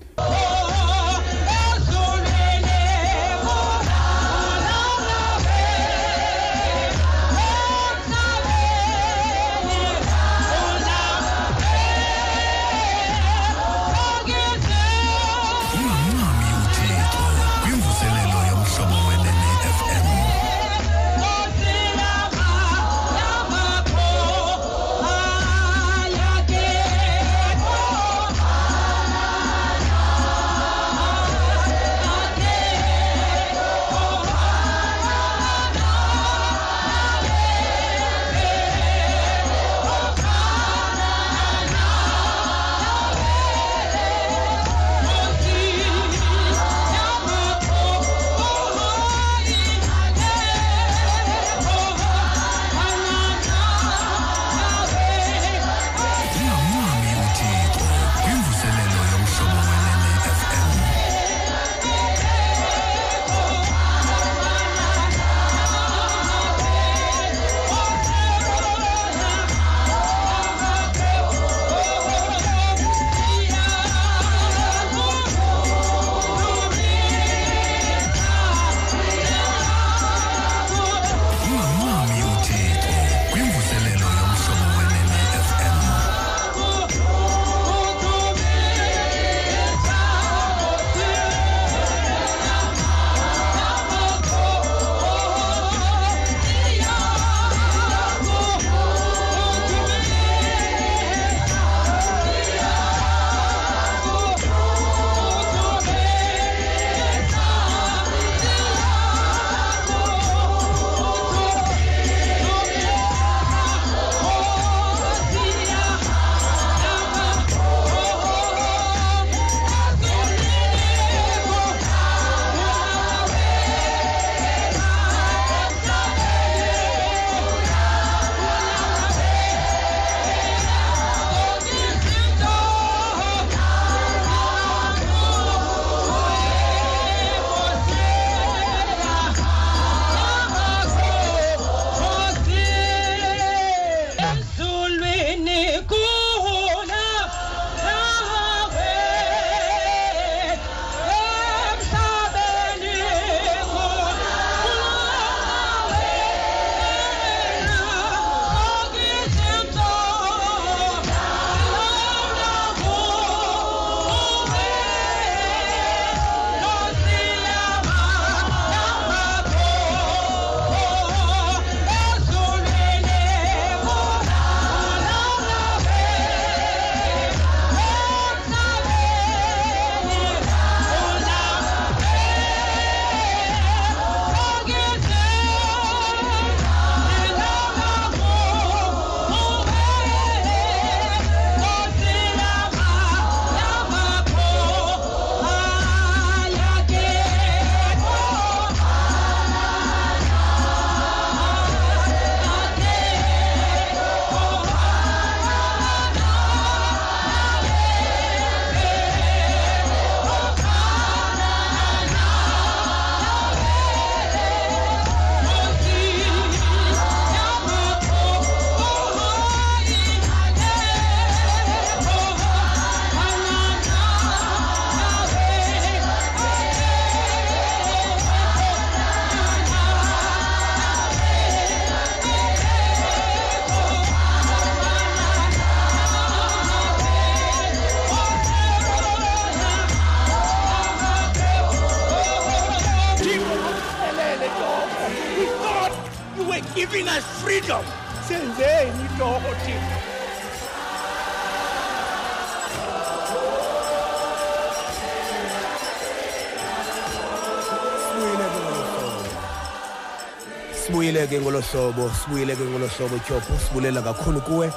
Ngolo hlobo sibuyile ke ngolo hlobo tyhopho sibulela kakhulu kuwe.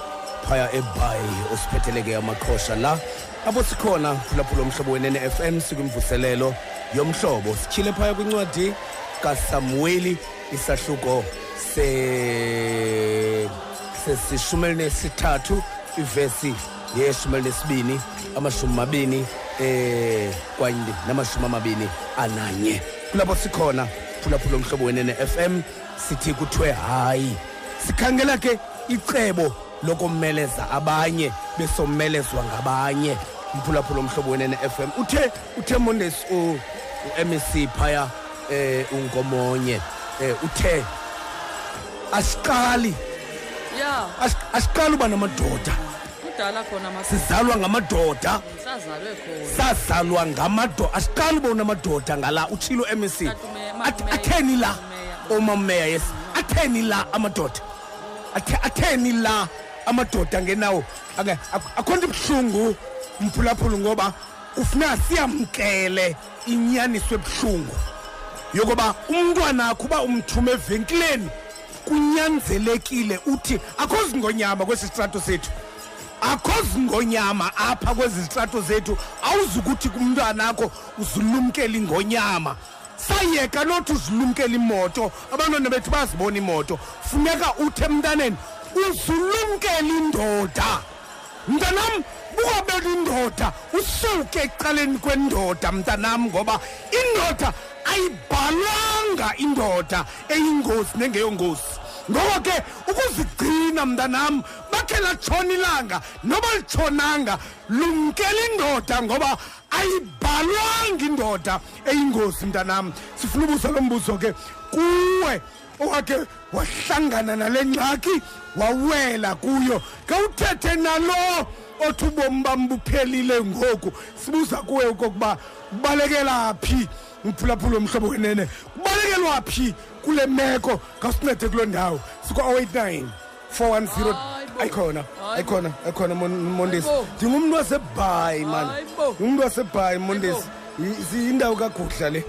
Phaya ebhayi osiphetheleke amaqhosha la. Apho sikhona phulaphula umhlobo wenene FM sikwimvuselelo yomhlobo. Sityhile phaya kwincwadi kasamueli isahluko se sesishumi nesithathu ivesi yeshumi elinesibini amashumi mabini eh kwanye namashumi amabini ananye. Kulapho sikhona phulaphula umhlobo wenene FM sithi kuthiwe hayi sikhangela ke icebo lokomeleza abanye besomelezwa ngabanye. Umphulaphula umhlobo wenene FM uthe uthe Mondays u MEC phaya eh unkomonye eh uthe asiqali ya. asi- asiqali uba namadoda. Kudala khona mas sizalwa ngamadoda. Sazalwe khona. Sazalwa ngamadoda. Asiqali uba unamadoda ngala utshilo MEC Tatumeya, Ath- Mameya, atheni la? Mameya. omameya yes. Atheni la amadoda? Athe- atheni la amadoda ngenawo? Ake- ak- akho nto ibuhlungu mphulaphulu ngoba kufuneka siyamkele inyaniso ebuhlungu. Yokuba umntwana akho uba umthuma evenkileni kunyanzelekile uthi akho zingonyama kwesi sitrato sethu. Akho zingonyama apha kwezi zitrato zethu awuzukuthi kumntwana akho uzulumkele ingonyama. Sayeka nothi uzulumkele imoto abantwana bethu bazibona imoto. Funeka uthi emntaneni uzulumkele indoda. Mntanam bukwabela indoda usuke ekuqaleni kwendoda mntanam ngoba indoda ayibhalwanga indoda eyingozi nengeyongozi. Ngoko ke ukuzigcina mntanam bakhe latshona ilanga noba litshonanga lumkela indoda ngoba ayibhalwanga indoda eyingozi mntanam. Sifuna ubuza lo mbuzo ke kuwe owakhe wahlangana nale ngxaki wawela kuyo. Khawuthethe nalo othi ubomi bam buphelile ngoku. Sibuza kuwe okokuba kubalekela phi? Mphulaphula omhlobo wenene kubalekelwa phi? Kule meko khawusincede kuloo ndawo. Sikwa-089 410 ayikhona ayikhona ayikhona Mon- mondesi ndingumntu wasebhayi mani ngumntu wasebhayi mondesi indawo kagudla le.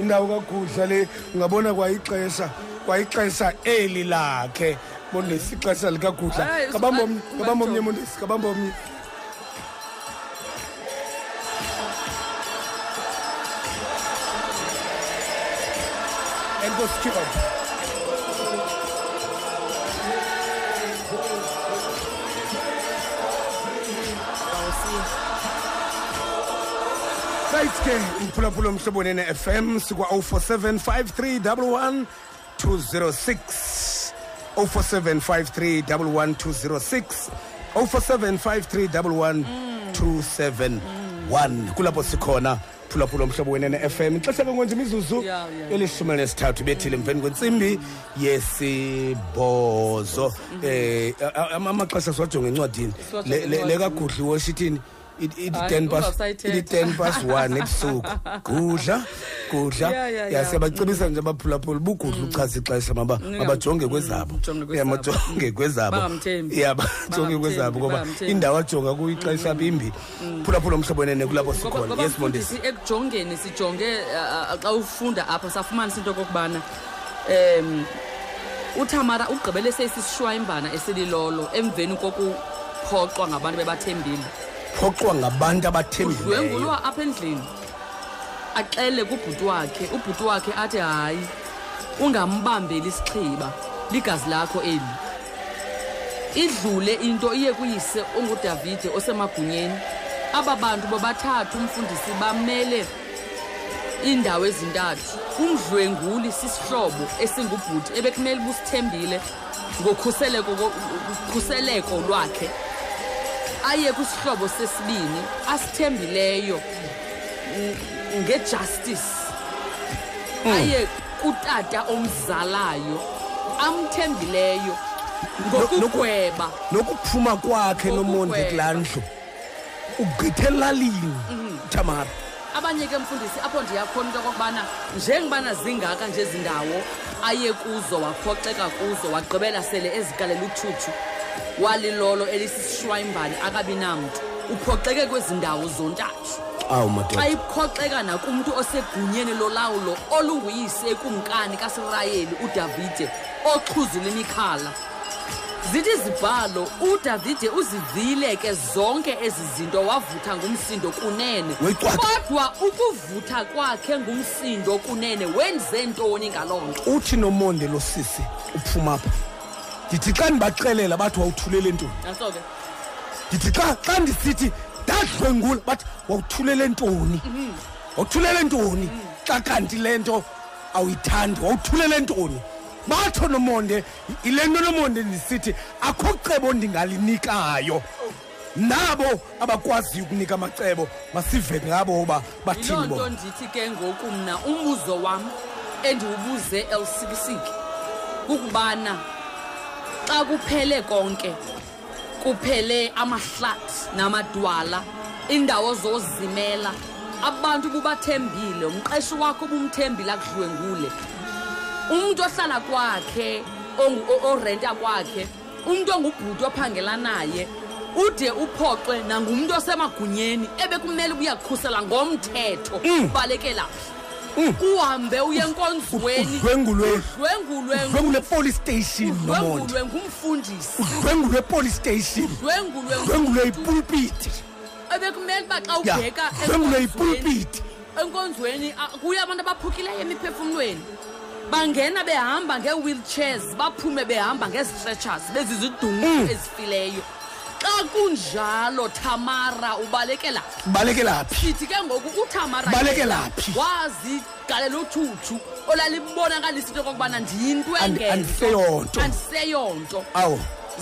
Indawo- kagudla le. Ungabona kwayixesha kwayixesha eli lakhe mondesi ixesha likagudla kabamba omnye unga- kabamba omnye. Ungajoki. mondesi kabamba omnye enkosi kyhopho right ke umphulaphula omhlobo nene fm sikwa-047 5311 206 047 5311 047 5311 kulapho sikhona phulaphula omhlobo wenene fm ixesha ke ngonje imizuzu Yeah, yeah. elishumi elinesithathu bethile mveni kwentsimbi yesibhozo. Eh a- a- ama- amaxesha siwajonge encwadini. Siwajonge Le- le- encwadini. lekagudla iwosho ithini It- it Hayi, 10 past uzawusayithetha. it 10 past 1 ebusuku gudla gudla Yeah, yeah, ya yeah. siyabacebisa nje abaphulaphula bugudla uchaza ixesha maba mabajonge kwezabo jonge ya kwezabo. majonge kwezabo Bangamthembi. ya bajonge Bangamthembi, kwezabo ngoba bangamthembi. indawo ajonga kuyo ixesha bimbi phulaphula umhlobo wenene kulapho ngoba sikhona ngoba yes mondesi mfundisi ekujongeni sijonge uh, uh, xa ufunda apha safumanisa into okokubana um uthamara ugqibele sesisishwayimbana esililolo emveni kokuphoxwa ngabantu bebathembile phoxwa ngabantu abathembileyo. Udlwengulwa apha endlini. Axele kubhuti wakhe ubhuti wakhe athi hayi ungambambeli isixhiba ligazi lakho eli. Idlule into iye kuyise ongudavide osemagunyeni. Aba bantu bobathathu umfundisi bamele iindawo ezintathu. Umdlwenguli sisihlobo esingubhuti ebekumele busithembile ngokhuseleko khuseleko lwakhe. Aye kwisihlobo sesibini asithembileyo. N- ngejustice. Aye kutata omzalayo amthembileyo ngokugweba. Nokuphuma kwakhe nomonde Ngokugweba. kulaa ndlu. Ugqithe elalini Mhm. tamara. Abanye ke mfundisi apho ndiyakhona into okokubana njengobana zingaka nje ezi ndawo aye kuzo waphoxeka kuzo wagqibela sele ezikalela uthuthu. Walilolo elisisishwayimbane akabi namntu. Uphoxeke kwezi ndawo zontathu. Awu xa madoda iphoxeka nakumntu osegunyeni lolawulo olunguyise ekumkani kasirayeli udavide oxhuzula imikhala zithi zibhalo udavide uzivile ke zonke ezi zinto wavutha ngumsindo kunene. Wayicwaka. kodwa ukuvutha kwakhe ngumsindo kunene wenze ntoni ngaloo nto? Uthi nomonde lo sisi uphuma apha ndithi xa ndibaxelela bathi wawuthulele ntoni? Naso ke ndithi xa xa ndisithi ndadlwengula bathi wawuthulele ntoni? Wawuthulele ntoni? Xa kanti le nto awuyithandi wawuthulele ntoni? Batsho nomonde yile nto nomonde ndisithi akho cebo ndingalinikayo nabo abakwaziyo ukunika amacebo masive ngabo uba yiloo bathini nto bona. ndithi ke ngoku mna umbuzo wam endiwubuze elsikisiki kukubana xa kuphele konke kuphele amahlathi namadwala iindawo zozimela abantu bubathembile umqeshi wakho ubumthembile akudlwengule umntu ohlala kwakhe ongu- o- orenta kwakhe umntu ongubhuti ophangela naye ude uphoxwe nangumntu osemagunyeni ebekumele ubuyakhusela ngomthetho. Ubalekela phi uhambe uye enkonzweni. Udlwengulwe. Police station udlwengulwe ngumfundisi. Udlwengulwe police station. Udlwengulwe ipulpiti ebekumele uba xa ubheka udlwengulwe ipulpiti enkonzweni kuyo abantu abaphukileyo emiphefumlweni. Bangena behamba ngee-wheelchairs baphume behamba ngezi-stretchers bezizidungu ezifileyo xa kunjalo tamara ubalekela phi? balekela phi sithi ke ngoku utamara Balekela yena phi? wazigalela uthuthu olalibonakalisa into okokubana ndiyinto And- andiseyonto. andiseyonto awu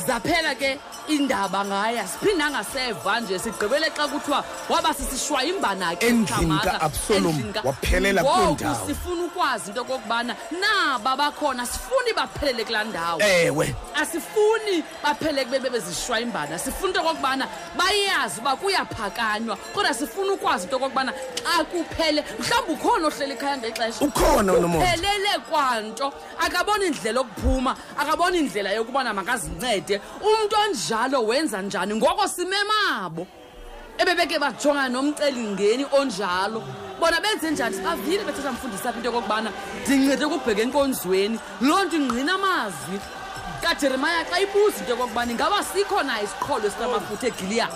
zaphela ke indaba ngaya. Siphindanga seva nje sigqibele xa kuthiwa waba sisishwayimbana ke Endlini uTamara. ka-Absalom, Endlini ka- waphelela kuloo Ngoku ndawo. sifuna ukwazi into okokubana naba bakhona sifuni baphelele kulaa ndawo. Ewe. Asifuni baphele kube bezishwayimbana sifuna into okokubana bayazi uba kuyaphakanywa kodwa sifuna ukwazi into okokubana xa kuphele mhlawumbi ukhona ohleli ekhaya ngexesha. Ukhona uNomonde. uphelele kwanto. Akaboni indlela yokuphuma akaboni indlela yokubana makazincede. Umntu onjalo wenza njani? Ngoko simemabo ebebeke bajongana nomcelimngeni onjalo. Bona benze njani? Bavile bethetha mfundisi apha into yokokubana ndincede ukubheka enkonzweni. Loo nto ingqina amazwi. Kajeremaya xa ibuza into yokokubana ingaba sikho na isiqholo esinamafutha egiliyadi?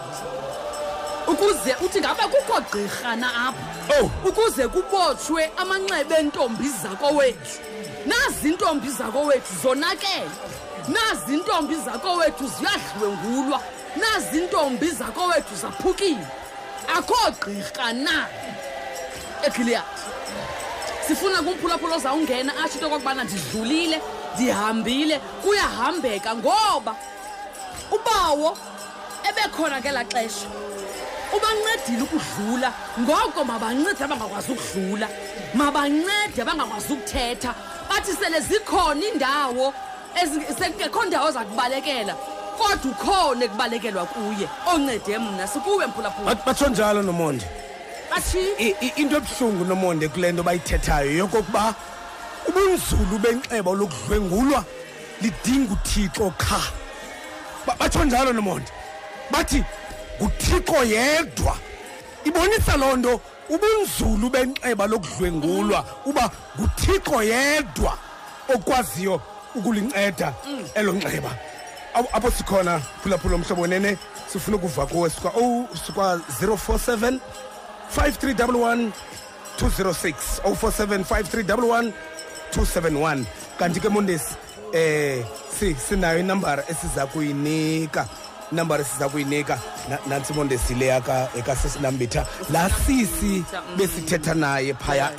Ukuze uthi ngaba kukho gqirhana apha? Oh. ukuze kubotshwe amanxeba entombi zakowethu. Nazi iintombi zakowethu zonakele. Nazi iintombi zakowethu ziyadlwengulwa nazi iintombi zakowethu zaphukile. Akho gqirha na? Egiliyadi sifuna kumphulaphula ozawungena atsho into okokubana ndidlulile ndihambile kuyahambeka ngoba ubawo ebekhona ngelaa xesha. Ubancedile ukudlula ngoko mabancede abangakwazi ukudlula. Mabancede abangakwazi ukuthetha bathi sele zikhona iindawo ezi- sekungekho ndawo zakubalekela kodwa ukhona ekubalekelwa kuye oncede mna sikuwe mphulaphula. Bat- batsho njalo nomonde. Bathi? Into ebuhlungu nomonde kule nto bayithethayo yokokuba ubunzulu benxeba lokudlwengulwa lidinga uthixo qha. Ba- batsho njalo nomonde. Bathi nguthixo yedwa. Ibonisa loo nto ubunzulu benxeba lokudlwengulwa uba nguthixo yedwa okwaziyo ukulinceda elo nxeba. Ap- apho sikhona phulaphula umhlobo nene sifuna ukuva kuwe sikwa oh, sikwa 047 5311 206 047 5311 271 kanti ke mondesi eh si sinayo inambara esiza kuyinika inambara esiza kuyinika Na- nantsi mondesi le ekasesinambitha laa sisi besithetha naye phaya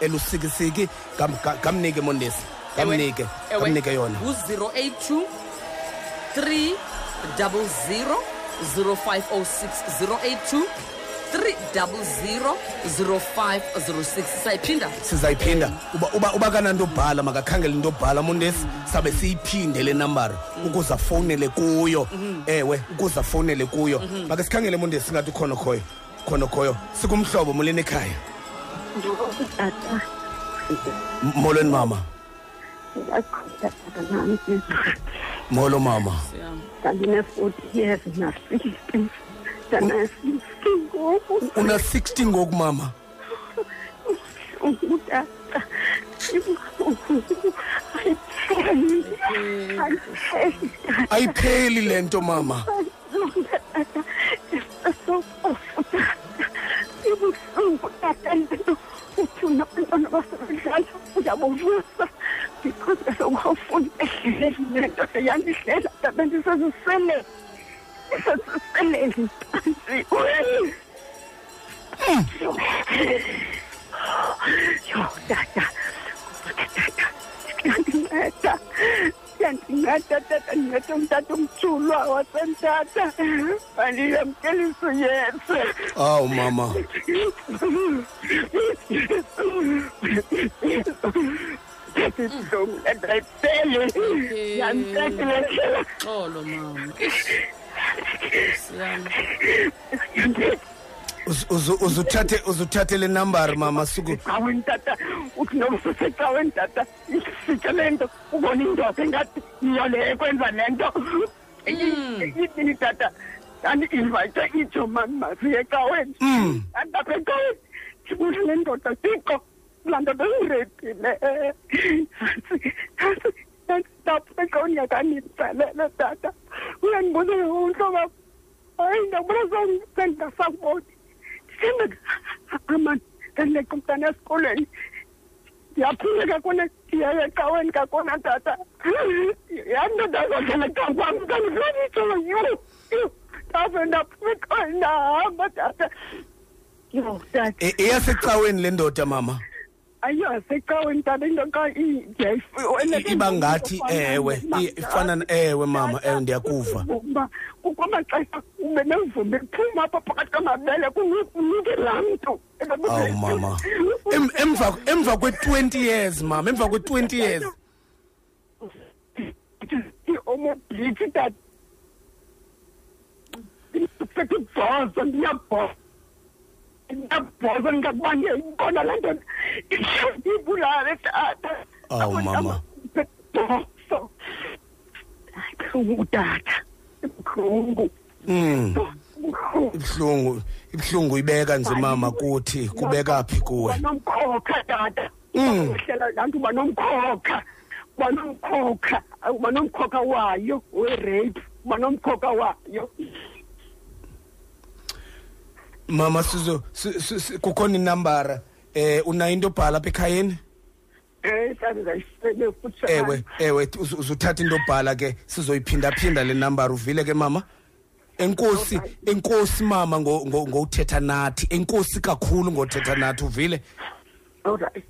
elusikisiki Gam- ga- gamnike mondesi. Gamnike gamnike yona. Ngu-082 300 0506 082 300 0506 sayiphinda sizayiphinda. Uba, uba, uba kananto obhala makakhangele into obhala mondesi sabe siyiphinde le nambara ukuze afowunele kuyo. Ewe ukuze afowunele kuyo. Make sikhangele mondesi singathi ukhona khoyo. Khona khoyo sikumhlobo mulini ekhaya? Tata M- molweni mama. ndiyaqhubeka nami molo mama. Siyam ndandine-forty years na-fifty ndana-sixty ngoku una 60 ngoku mama. Utata ayipheli ayipheli ayipheli lento mama. Ibuhlungu tata lento uthi unabantwana basebedlala uyabovusa Kuta soko yani hlela tabe ndisazisele ndisazisele ndiphansi yho tata tata yandinceda yandinceda tata ndinceda umtata umtshulwa wasemtata mandiyamkelisa uyeza awu mama. Ibuhlungu lento ayipheli yandincedile ndlela xolo mama siyam Uz- uzu- uzuthathe uzuthathe le number mama suku. Ecaweni tata uthi noba usecaweni tata isitshe le nto ubona indoda engathi yiyo le ekwenza le nto ini tata ndandi-invayithe itsho mani masiye ecaweni Mm. andapha ecaweni ndibona le ndoda tixo laa ndoda irepile ndapha ecaweni yakanitsalele tata. Uyandibuza uhlobo hayi ndabona sendingasakuboni ndisembe amani ndandileqa umntana esikolweni. Ndiyaphuleka kune ndiyaya ecaweni kakona tata. Yandodazodlela ecakwam ndandilonitsho yu yu ndave ndaphuma ecaweni ndahamba tata. Yo tata. E- eyasecaweni le ndoda mama ayiyasecaweni tata into xa I- iba ngathi ewe i- ifana n- ewe mama ewe ndiyakuva uba kwamaxesha ube nevumbi kuphuma apha phakathi kwamabele kunike laa mntu awu mama Em- emva emva kwe-20 years mama emva kwe-20 years omobhlitshi tata ndiphethe ibhozo ndiyabhoza ndiyabhoza ndingakuba ndiyayibona laa nto ibulale tata Awu, mama. ibhozo ibuhlungu tata ibuhlungu Mm. ibuhlungu ibuhlungu ibuhlungu ibeka nje mama kuthi kubeka phi kuwe banomkhokha tata Mm. uhlela laa nto uba nomkhokha uba nomkhokha uba nomkhokha wayo werape uba nomkhokha wayo mama sizo si- si- si- kukhona inambara. Eh unayo into obhala apha ekhayeni? Futhi ewe ewe uz- uzuthatha into obhala ke. Sizoyiphinda-phinda le nambara uvile ke mama. Enkosi enkosi mama ngo- ngo- ngothetha nathi. Enkosi kakhulu ngothetha nathi uvile?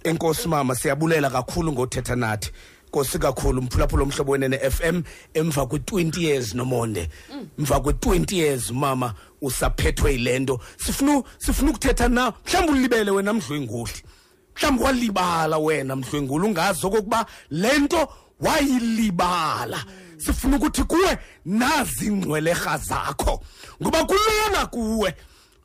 Enkosi mama siyabulela kakhulu ngothetha nathi. Nkosi kakhulu mphulaphula omhlobo wenene FM emva kwe20 years nomonde. Emva kwe20 years mama usaphethwe yilento. Sifuna sifuna ukuthetha na? Mhlawumbe ulibele wena mdlwenguli mhlawumbe walibala wena mdlwenguli ungazi okokuba lento wayilibala. Sifuna ukuthi kuwe nazi ingcwelerha zakho. Ngoba kulona kuwe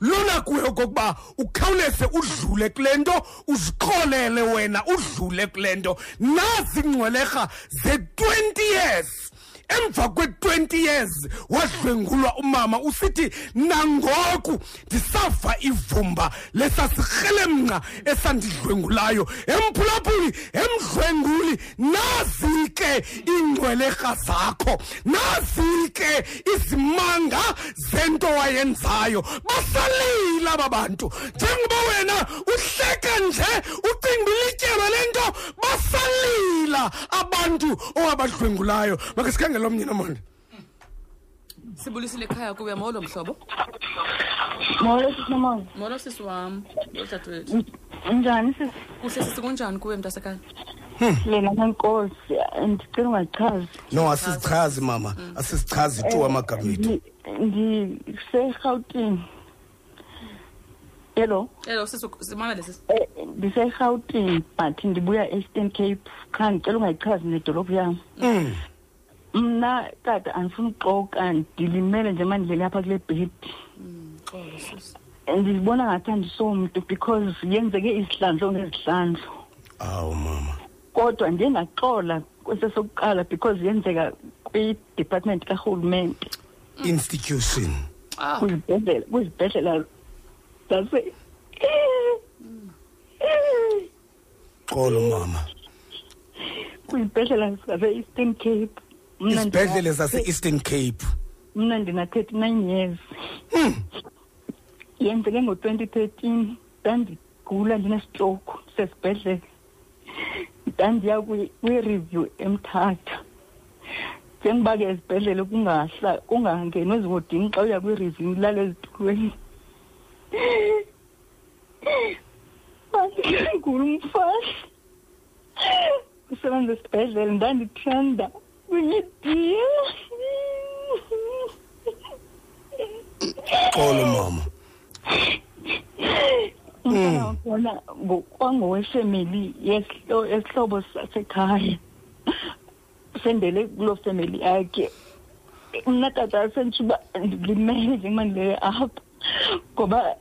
lona kuwe okokuba ukhawuleze udlule kule nto uziqolele wena udlule kule nto. Nazi ingcwelerha ze-20 years. Emva kwe-20 years wadlwengulwa umama. Usithi nangoku ndisava ivumba lesasirhelemnqa esandidlwengulayo. Emphulaphuli emdlwenguli nazi ke iingcwelerha zakho. Nazi ke izimanga zento wayenzayo. Basalila aba bantu. Njengoba wena uhleka nje ucinga ilityeba le nto basalila abantu owabadlwengulayo. Make sikhangela omnye nomonde sibulisile ekhaya kuya molo mhlobo. Molo sisinomona molo sisi wam molo dadewethu njani sisi kuhle sisi kunjani kuwe mntasekhaya? Lena nenkosi ndicela ungachazi no asizichazi mama. Asizichazi tu amagama ethu. ndiserhawutini hello? Hello sisi Eh, ndiserhawutini but ndibuya eastern cape. Kha ndicela ungayichazi nedolophu yam Mm. Mna tata andifuna uxoka ndilimele nje mandilele apha kule bhedi. Mm, xolo sisi ndizibona ngathi andisomntu because yenzeke izihlandlo ngezihlandlo. Awu mama. Kodwa ndiye ndaxola kwesesokuqala because yenzeka kwi-department karhulumente. Institution. Ah. Kwizibhedlela kwizibhedlela zase xolo mama. kwizibhedlela zase-eastern cape. Mna ndina- isibhedlele sase-eastern cape. Mna ndina-thirty-nine years. Yenzeke ngo-twenty thirteen ndandigula ndinestroke sesibhedlele. Ndandiya kwi- kwi-review emthatha. Njengoba ke ezibhedlele kungahla kungangenwa ezihodini xa uya kwi-review ulale ezitulweni. Bandingula umfahla usebenza esibhedlele ndandithanda. Xolo mama. Umntana wakhona kwangowefemeli yesihlo- yesihlobo sasekhaya. Sendele kuloo femeli yakhe. Mna tata senditsho uba ndilimele njengoba ndilele apha ngoba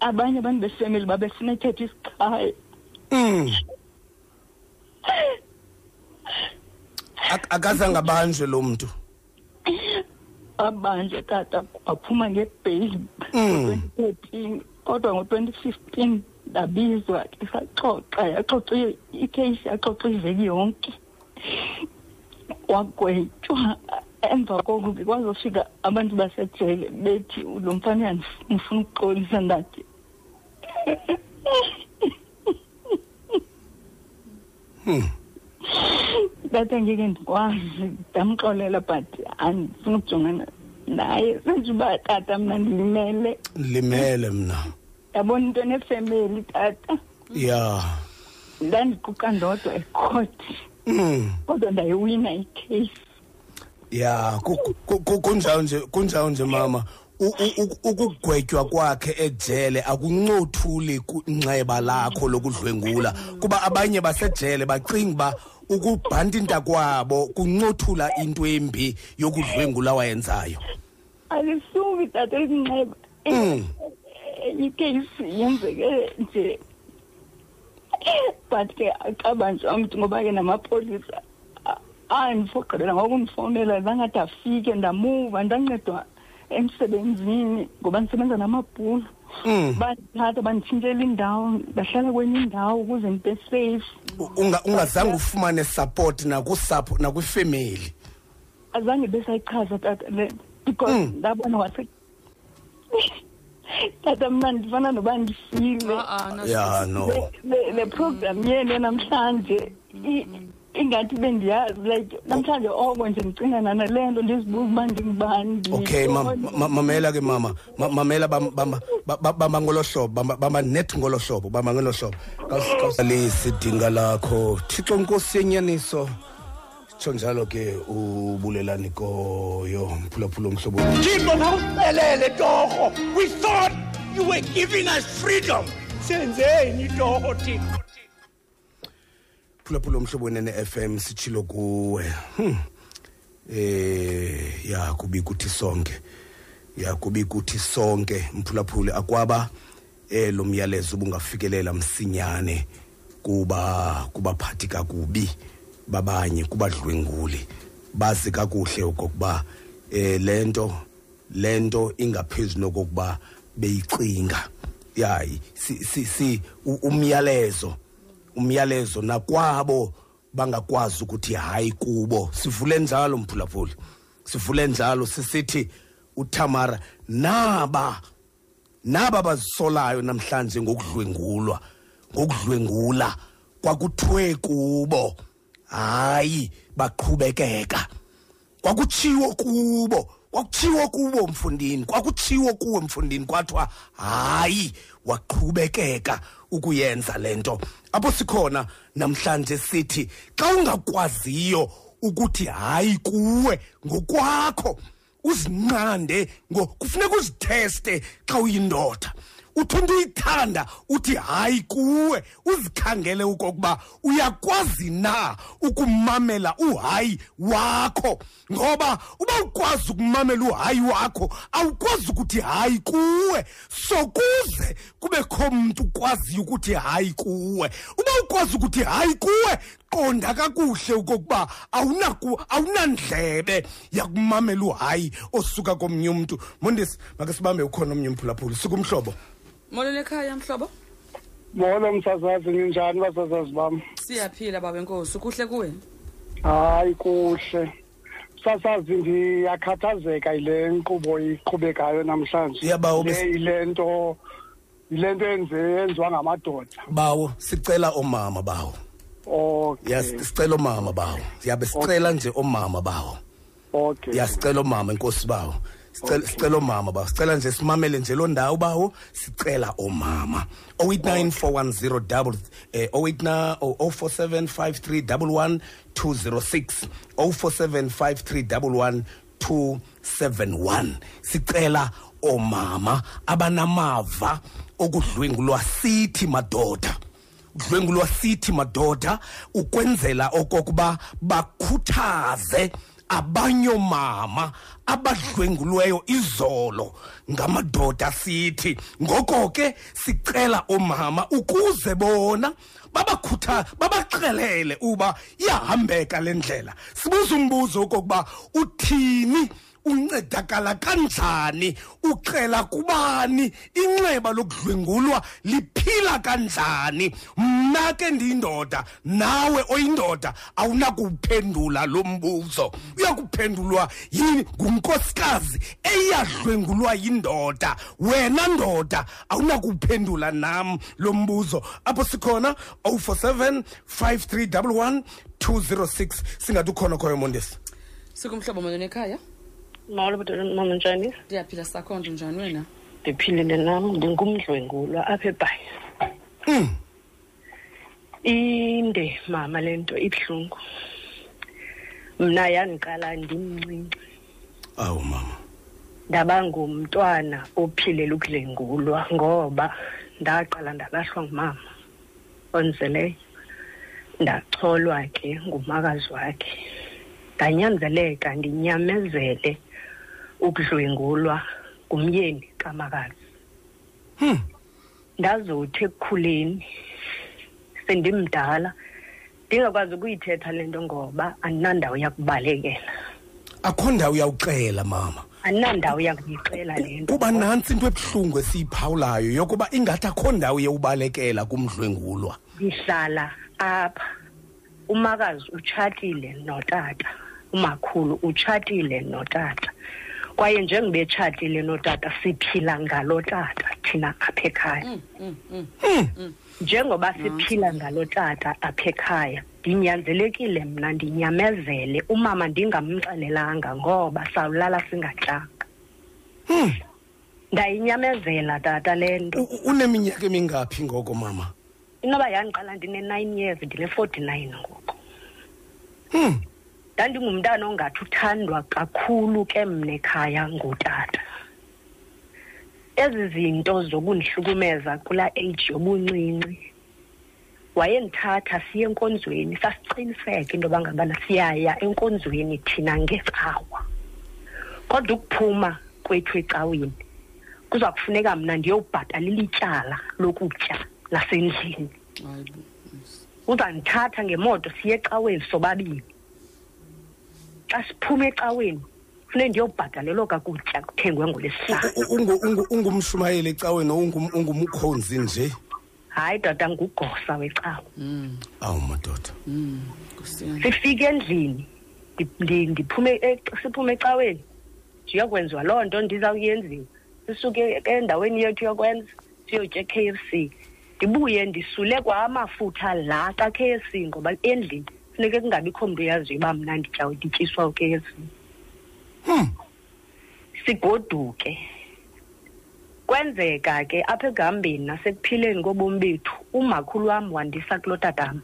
abanye abantu befemeli babefuna ithetha isikhaya. Mm. Ak- akazange abanjwe lo muntu abanje tata waphuma ngebheyili ngo-twenty thirteen kodwa ngo-twenty fifteen ndabizwa isaxoxa yaxoxa i- ikheyisi yaxoxa iveki yonke. Wagwetywa emva koko ke kwazofika abantu basejele bethi lo mfana uyandifuna ukuxolisa ndathi. Ndathi ngeke ndikwazi ndamxolela but andifuna ukujongana naye senje uba tata mna ndilimele. Limele mna. Yabona into nefemeli tata? Ya. Ndandiquqa ndodwa ekhoti Mm. kodwa ndayiwina ikheyisi ya ku- ku- ku- kunjalo nje kunjalo nje mama. U- u- u- ukugwetywa kwakhe ejele akuncothuli kunxeba lakho lokudlwengula. Kuba abanye basejele bacinga uba ukubhantinta kwabo kuncothula into embi yokudlwengula wayenzayo alisubi tata elinxeba Mm. ikheyisi yenzeke nje. But ke akabanjwa mntu ngoba ke namapolisa a- andifogqibela ngokundifowunela zangade afike ndamuva ndancedwa emsebenzini ngoba ndisebenza namabhulu. Mm. bandithatha banditshintshela indawo ndahlala kwenye indawo ukuze ndibe safe. U- unga- ungazange ufumane support nakusapho nakwifemeli. Azange besayichaza tata le because ndabona wase tata mna ndifana noba ndifile. Ya no. Le- le le program yenu namhlanje i- ingathi bendiyazi like namhlanje oko nje ndicingana nale nto ndizibuza uba ndingubani okay ma- ndiyintoni. ma- mamela ke mama. Ma- mamela bam- bamba ba- ba- bamba ngolo hlobo bamba- bamba net ngolo hlobo bamba ngolo hlobo. Lisidinga lakho. Thixo nkosi yenyaniso. Tsho njalo ke ubulelani koyo mphulaphula omhlobo thixo nawucelele torho. We thought you were giving us freedom. Senzeni torho thixo. Phulaphula omhlobo wenene FM sitshilo kuwe. Hmm. eh ya kubi kuthi sonke. Ya kubi kuthi sonke mphulaphule akwaba eh lo myalezo ubungafikelela msinyane kuba kubaphathi kakubi babanye kubadlwenguli bazi kakuhle okokuba eh lento lento ingaphezulu kokuba beyicinga yayi si si, umyalezo umyalezo nakwabo bangakwazi ukuthi hayi kubo. Sivule njalo mphulaphuli. Sivule njalo sisithi uThamara naba naba bazisolayo namhlanje ngokudlwengulwa ngokudlwengula kwakuthiwe kubo. Hayi baqhubekeka. Kwakutshiwo kubo. Kwakutshiwo kubo mfundini kwakutshiwo kuwe mfundini kwathiwa hayi waqhubekeka ukuyenza lento apho sikhona namhlanje sithi xa ungakwaziyo ukuthi hayi kuwe ngokwakho uzinqande ngo kufuneka uzitheste xa uyindoda. Uthi into uyithanda uthi hayi kuwe. Uzikhangele okokuba uyakwazi na ukumamela uhayi wakho. Ngoba uba ukwazi ukumamela uhayi wakho awukwazi ukuthi hayi kuwe. Sokuze kubekho mntu ukwaziyo ukuthi hayi kuwe. Uba ukwazi ukuthi hayi kuwe qonda kakuhle awunaku awunandlebe yakumamela uhayi osuka komnye umntu mondisi make sibambe ukhona omnye umphulaphuli. Sikumhlobo molweni ekhaya mhlobo? Molo msasazi ninjani basasazi bam siyaphila baba enkosi kuhle kuwe hayi kuhle. Sasazi ndiyakhathazeka yile nkqubo iqhubekayo namhlanje. Ya, bawo, bes- Le yile nto yile nto enze yenziwa ngamadoda. Bawo sicela omama bawo. Okay. Ya sicela omama bawo. Yabe sicela nje omama bawo. Okay. Ya sicela omama inkosi bawo. sicela sicela omama bawo. Sicela nje simamele nje lo ndawo bawo. Sicela omama. 089410 double eh 08 0475311206 0475311271 sicela omama abanamava okudlwengulwa sithi madoda. Udlwengulwa sithi madoda ukwenzela okokuba bakhuthaze abanye omama abadlwengulweyo izolo ngamadoda sithi. Ngoko ke sicela omama ukuze bona babakhutha babaxelele uba iyahambeka le ndlela. Sibuza umbuzo okokuba uthini uncedakala kanjani uxela kubani inxeba lokudlwengulwa liphila kanjani. Mna ke ndiyindoda nawe oyindoda awunakuwuphendula lo mbuzo. Uyakuphendulwa yi- ngunkosikazi eyadlwengulwa yindoda. Wena ndoda awunakuwuphendula nam lo mbuzo. Apho sikhona 047 5311 206 singathi ukhona khoyo mondesi sikumhlobo molweni ekhaya. Mawolo bhuti mama njani ndiyaphila sakhonto njani wena? Ndiphilile nam ndingumdlwengulwa apha ebhayi. Inde mama le nto ibuhlungu. Mna yandiqala ndimncinci. Awu mama. Ndaba ngumntwana ophilela ukudlengulwa ngoba ndaqala ndalahlwa ngumama onzeleyo. Ndacholwa ke ngumakazi wakhe. Ndanyanzeleka ndinyamezele. Ukudlwengulwa ngumyeni kamakazi. Ndazothi ekukhuleni sendimdala ndingakwazi ukuyithetha le nto ngoba andinandawo yakubalekela akho ndawo uyawuxela mama. Andinandawo yakuyixela le nto. Kuba nantsi into ebuhlungu esiyiphawulayo yokuba ingathi akho ndawo yewubalekela kumdlwengulwa ndihlala apha. Umakazi utshatile notata. Umakhulu utshatile notata. Kwaye njengoba etshatile notata siphila ngalo tata thina apha ekhaya. Njengoba siphila ngalo tata apha ekhaya ndinyanzelekile mna ndinyamezele. Umama ndingamxelelanga ngoba sawulala singatyanga ndayinyamezela tata le nto. U- u- uneminyaka emingaphi ngoko mama? Inoba yandiqala ndine-nine years ndine-forty-nine ngoku ndandingumntana ongathi uthandwa kakhulu ke mna ekhaya ngutata ezi zinto zokundihlukumeza kulaa age yobuncinci wayendithatha siye enkonzweni sasiqiniseka into yoba ngabana siyaya enkonzweni thina ngecawa. Kodwa ukuphuma kwethu ecaweni kuza kufuneka mna ndiyobhatalela ityala lokutya lasendlini hayi bo. uzandithatha ngemoto siye ecaweni sobabini. Xa siphuma ecaweni funeke ndiyobhatalela kakutya kuthengwe ngolesihlanu U- ungu- ungu- ungumshumayeli ecaweni ungum- ungumkhonzi nje? Hayi tata ngugosa wecawa. Awu madoda. Nkosi yami. sifike endlini ndi- ndi- ndiphume e- siphume ecaweni. Ndiyokwenziwa loo nto ndizawuyenziwa. Sisuke endaweni yethu yokwenza siyotya e-k f c. Ndibuye ndisule kwa amafutha la ka-k f c ngoba endlini. Funeke kungabikho mntu uyaziyo uba mna nditya ndityiswa u-k f c sigoduke. Kwenzeka ke apha egambeni nasekuphileni kobomi bethu umakhulu wam wandisa kulo tatam.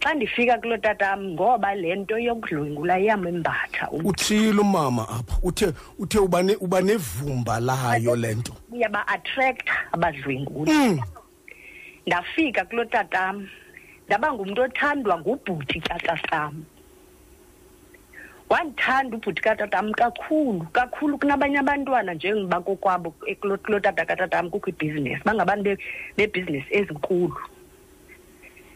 Xa ndifika kuloo tatam ngoba le nto yokudlwengula iyamembatha umntu uthile umama apha uthe uthe uba ne- uba nevumba layo le nto. Uyaba-attracta abadlwenguli. Mm. ndafika kuloo tatam ndaba ngumntu othandwa ngubhuti tata sam wandithanda ubhuti katatam kakhulu kakhulu kunabanye abantwana njengoba kokwabo eh, kuloo kuloo tata katatam kukho ibhizinesi bangabantu be- bebhizinesi ezinkulu.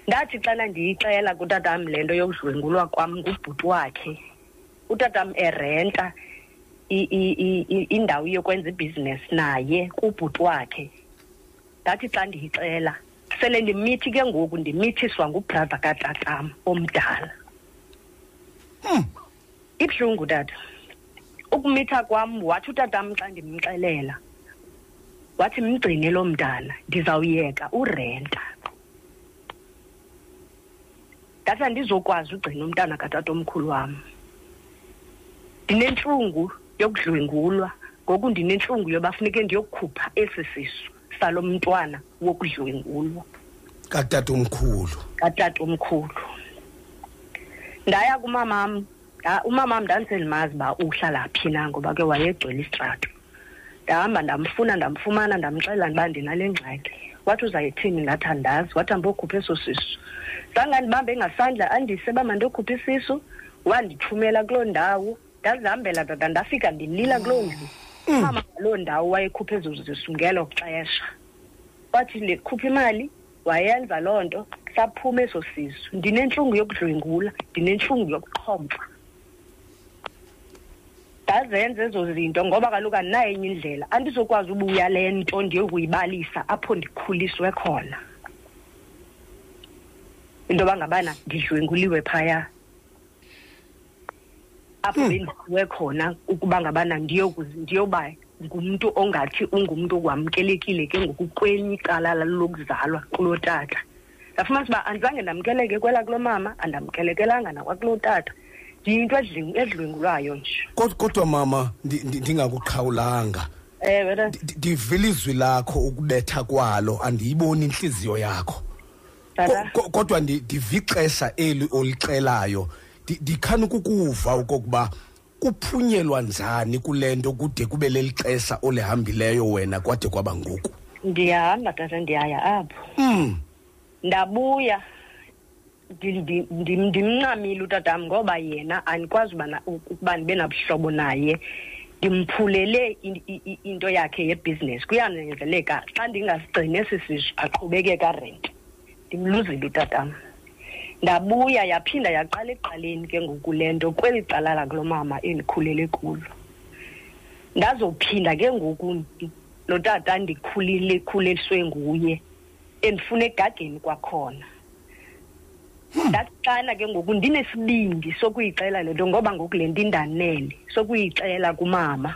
Ndathi xana ndiyixela kutatam le nto yokudlwengulwa kwam ngubhuti wakhe utatam erenta i- i- i- i- indawo yokwenza ibhizinesi naye kubhuti wakhe. Ndathi xa ndiyixela sele ndimithi ke ngoku ndimithiswa ngubrother katatam omdala. Ibuhlungu tata ukumitha kwam wathi utatam xa ndimxelela wathi mgcine lo mntana ndizawuyeka urenta. Ndathi andizokwazi ugcina umntana katata omkhulu wam. Ndinentlungu yokudlwengulwa ngoku ndinentlungu yoba funeke ndiyokukhupha esi sisu. Salo mntwana wokudlwengulwa katata omkhulu katata omkhulu ndaya kumamam nda- umamam ndandiselimazi uba uhlala phi na ngoba ke wayegcwele isitrato ndahamba ndamfuna ndamfumana ndamxelela uba ndinale ngxaki. Wathi uzayithini ndathi andazi? Wathi ambokhupha eso sisu. Zange ndibambe ngasandla andise uba mandiyokhupha isisu? Wandithumela kuloo ndawo. Ndazihambela tata ndafika ndilila kuloo ndlu umama ngaloo ndawo wayekhupha ezo zisu ngelo xesha wathi ndikhupha imali wayenza loo nto saphuma eso sisu. Ndinentlungu yokudlwengula ndinentlungu yokuxhompfa ndazenza ezo zinto ngoba kaloku andinayo enye indlela. Andizokwazi ubuya le nto ndiyokuyibalisa apho ndikhuliswe khona. Into yoba ngabana ndidlwenguliwe phaya. Apho bendisiwe khona ukuba ngabana ndiyokuzi- ndiyoba ngumntu ongathi ungumntu wamkelekile ke ngoku kwenye icala lokuzalwa kuloo tata. Ndafumanisa uba andizange ndamkeleke kwela kulo mama andamkelekelanga nakwakuloo tata. Ndiyinto edling- edlwengulwayo nje. Kod- kodwa mama ndi- ndi- ndingakuqhawulanga. Ewe. Tata. Ndi- ndivile izwi lakho ukubetha kwalo andiyiboni inhliziyo yakho. Tata Ko- ko- kodwa ndi- ndiva ixesha eli olixelayo Ndi- ndikhana ukukuva okokuba kuphunyelwa njani kule nto kude kube leli xesha olihambileyo wena kwade kwaba ngoku? Ndiyahamba tata ndiyaya apho. Mm. ndabuya. Ndi- ndi- ndim- ndimncamile utatam ngoba yena andikwazi ubana ukuba ndibe nabuhlobo naye. Ndimphulele in- i- i- into yakhe yebhizinesi kuyanyanzeleka xa ndingasigcini esi sisu aqhubekeka renti ndimluzile utatam ndabuya yaphinda yaqala ekuqaleni ke ngoku le nto kweli cala lakulo mama endikhulele kulo. Ndazophinda ke ngoku lo tata ndikhulile khuliswe nguye endifuna egageni kwakhona. Ndathi xana ke ngoku ndinesibindi sokuyixela le nto ngoba ngoku le nto indanele sokuyixela kumama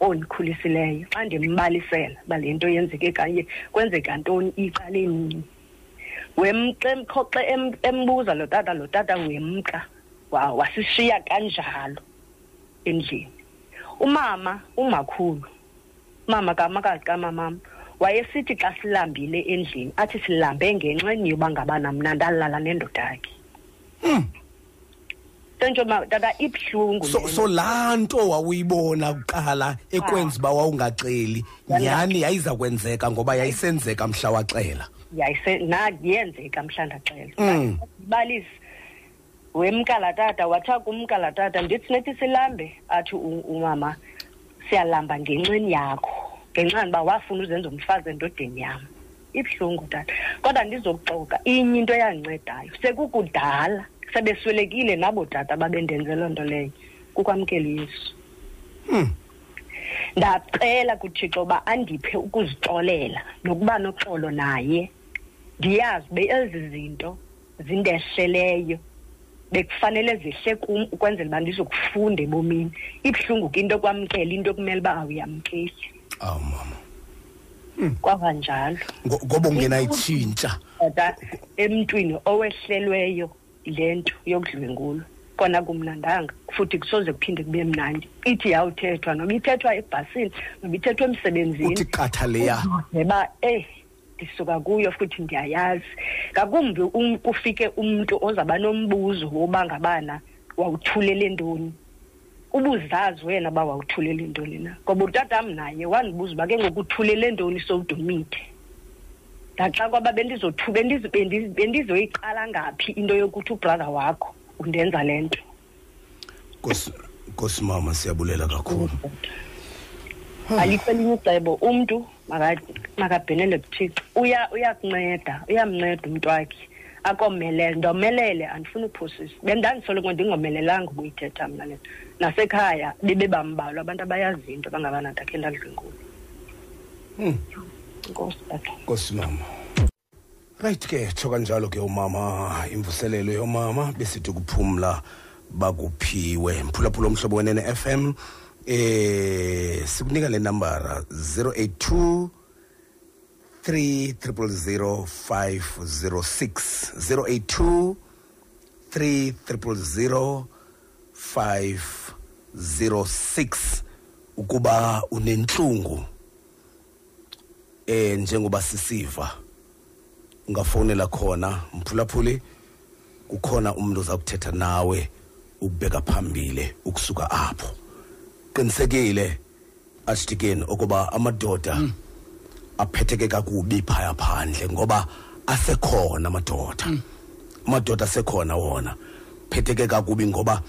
ondikhulisileyo. Xa ndimbalisela uba le nto yenzeke kanye kwenzeka ntoni icaleni wemxemkhoxe embuza lo tata lo tata wemka wa- wasishiya kanjalo endlini. Umama umakhulu mama kamakazi kamamam wayesithi xa silambile endlini athi silambe ngenxeni yoba ngabana mna ndalala nendoda yakhe sentsho ma tata ibuhlungu so, le so laa nto wawuyibona kuqala ekwenza uba wawungaxeli. Nyhani yayiza kwenzeka ngoba yayisenzeka mhla waxela. Yayise na yenzeka mhla ndaxela Mm. balisi wemkala tata watha kumkala tata ndithi nethi silambe athi u- umama siyalamba ngenxeni yakho ngenxani uba wafuna uzenza umfazi endodeni yam ibuhlungu tata. Kodwa ndizokuxoka inye into eyandicedayo sekukudala sebeswelekile nabo tata babendenze loo nto leyo. Kukwamkela uyesu. Hmm. ndacela kuthixo uba andiphe ukuzixolela nokuba noxolo naye. Ndiyazi be ezi zinto zindehleleyo bekufanele zehle kum ukwenzela uba ndizokufunda ebomini. Ibuhlungu ke into yokwamkela into ekumele uba awuyamkeli. Awu mama. Kwava njalo. Ngo- ngoba ungenayitshintsha tata emntwini owehlelweyo le nto yokudlwengulwa kona kumnandanga futhi kusoze kuphinde kube mnandi. Ithi yawuthethwa noba ithethwa ebhasini noba ithethwa emsebenzini. Uthi qatha leya. Neba eh. Ndisuka kuyo futhi ndiyayazi ngakumbi um, kufike umntu ozaba nombuzo woba ngabana wawuthulele ntoni. Ubuzazi wena uba wawuthulele ntoni na. Ngoba utatam naye wandibuza uba ke ngoku uthulele ntoni sowudumide ngaxa kwaba bendizothu- bendiz- bendiz- bendizoyiqala ngaphi into yokuthi ubrother wakho undenza le nto? Nkosi Nkosi mama siyabulela kakhulu. alikho elinye icebo. Umntu maka- makabhenele kuthixo uya uyakunceda uyamnceda umntu wakhe akomelele ndomelele andifuni uphosisa. Bendandisoloko ndingomelelanga ukuyithetha mna le nto. nasekhaya bebebambalwa abantu abayaziyo into bangabana ndakhe ndadlwengula Hmm. inkosi tata Nkosi mama. Right ke thoka njalo ke umama imvuselelo yomama. Besithi kuphumla bakuphiwe. Mphulaphula omhlobo wenene FM eh sikunika le number 082 300506 082 3005 506 ukuba unenhlungu eh njengoba sisiva ungafonela khona mphulaphuli kukhona umuntu ozakuthetha nawe ukubeka phambili ukusuka apho. Qinisekile archdeacon ukuba amadoda aphetheke kakubi phaya phandle ngoba asekhona amadoda. Amadoda asekhona wona. Phetheke kakubi ngoba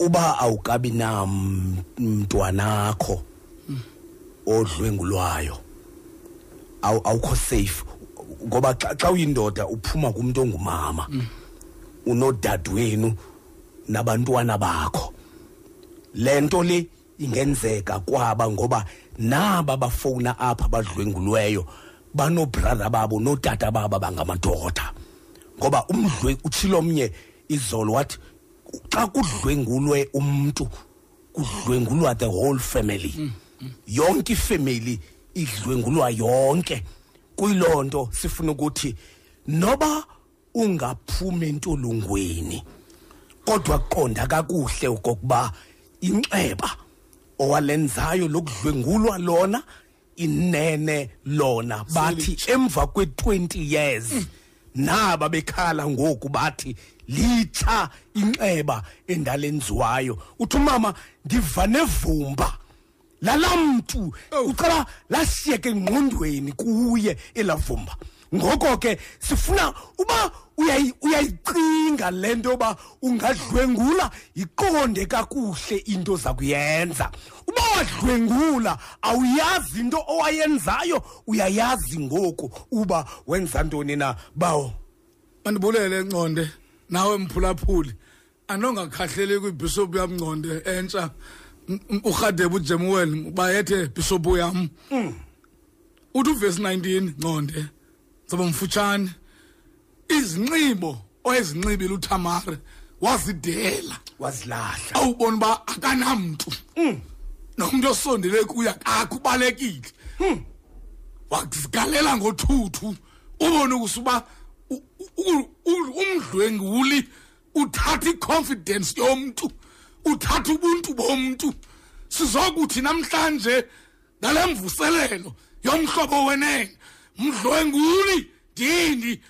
uba awukabi na mntwanakho odlwengulwayo awu- awukho safe. Ngoba xa uyindoda uphuma kumuntu ongumama unodadewenu nabantwana bakho. Lento le ingenzeka kwaba ngoba naba bafowuna apha badlwengulweyo banobrother babo notata babo bangamadoda ngoba umdlwe utshilo omnye izolo wathi xa kudlwengulwe umuntu kudlwengulwa the whole family. Yonke ifamily idlwengulwa yonke. Kuyiloo nto sifuna ukuthi noba ungaphumi entolongweni kodwa qonda kakuhle okokuba inxeba owalenzayo lokudlwengulwa lona inene lona. Bathi emva kwe-20 years naba bekhala ngoku bathi litsha inxeba endalenziwayo. Uthi umama ndiva nevumba. Lala mntu ucala lasiyeke engqondweni kuye elavumba ngoko ke sifuna uba uyayi- uyayicinga le nto yoba ungadlwengula yiqonde kakuhle into zakuyenza uba wadlwengula awuyazi into owayenzayo uyayazi ngoku uba wenza ntoni na. Bawo. Mandibulele nconde nawe mphulaphuli. Anongakhahleli kwibhishophu yam nconde entsha. Urhadebe ujemuwel bayethe bhishophu yam. Uthi uvesi 19 nconde zoba mfutshane izinxibo oyezinxibile uthamare wazidela. Wazilahla. Awubona uba akanamntu. Nomntu osondele kuye akubalekile wazigalela ngothuthu. Ubone ukusuba umdlwenguli uthatha iconfidence yomntu uthatha ubuntu bomntu. Sizokuthi namhlanje ngale mvuselelo yomhlobo wenene. Mdlwenguli ndindi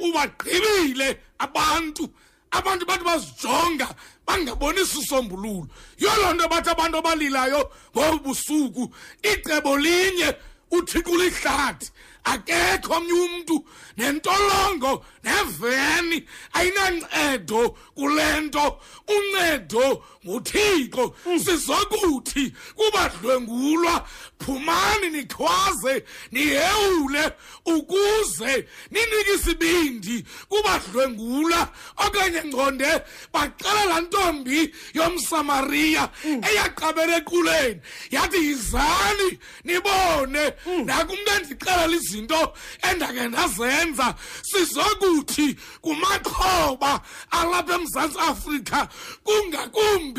ubagqibile abantu. Abantu bathi bazijonga bangaboni sisombululo yoloo nto bathi abantu abalilayo ngobusuku icebo linye uthixo lihlathi akekho omnye umntu nentolongo neveni ayinancedo kule nto. Uncedo nguthixo. Sizokuthi kubadlwengulwa phumani nikhwaze nihewule ukuze ninike isibindi. Kubadlwengula okanye ngconde baqala laa ntombi yomsamariya eyaqabela equleni. Yathi yizani nibone. Nakumntu endixelela izinto endake ndazenza. Sizokuthi kumaxhoba alapha emzantsi afrika kungakumbi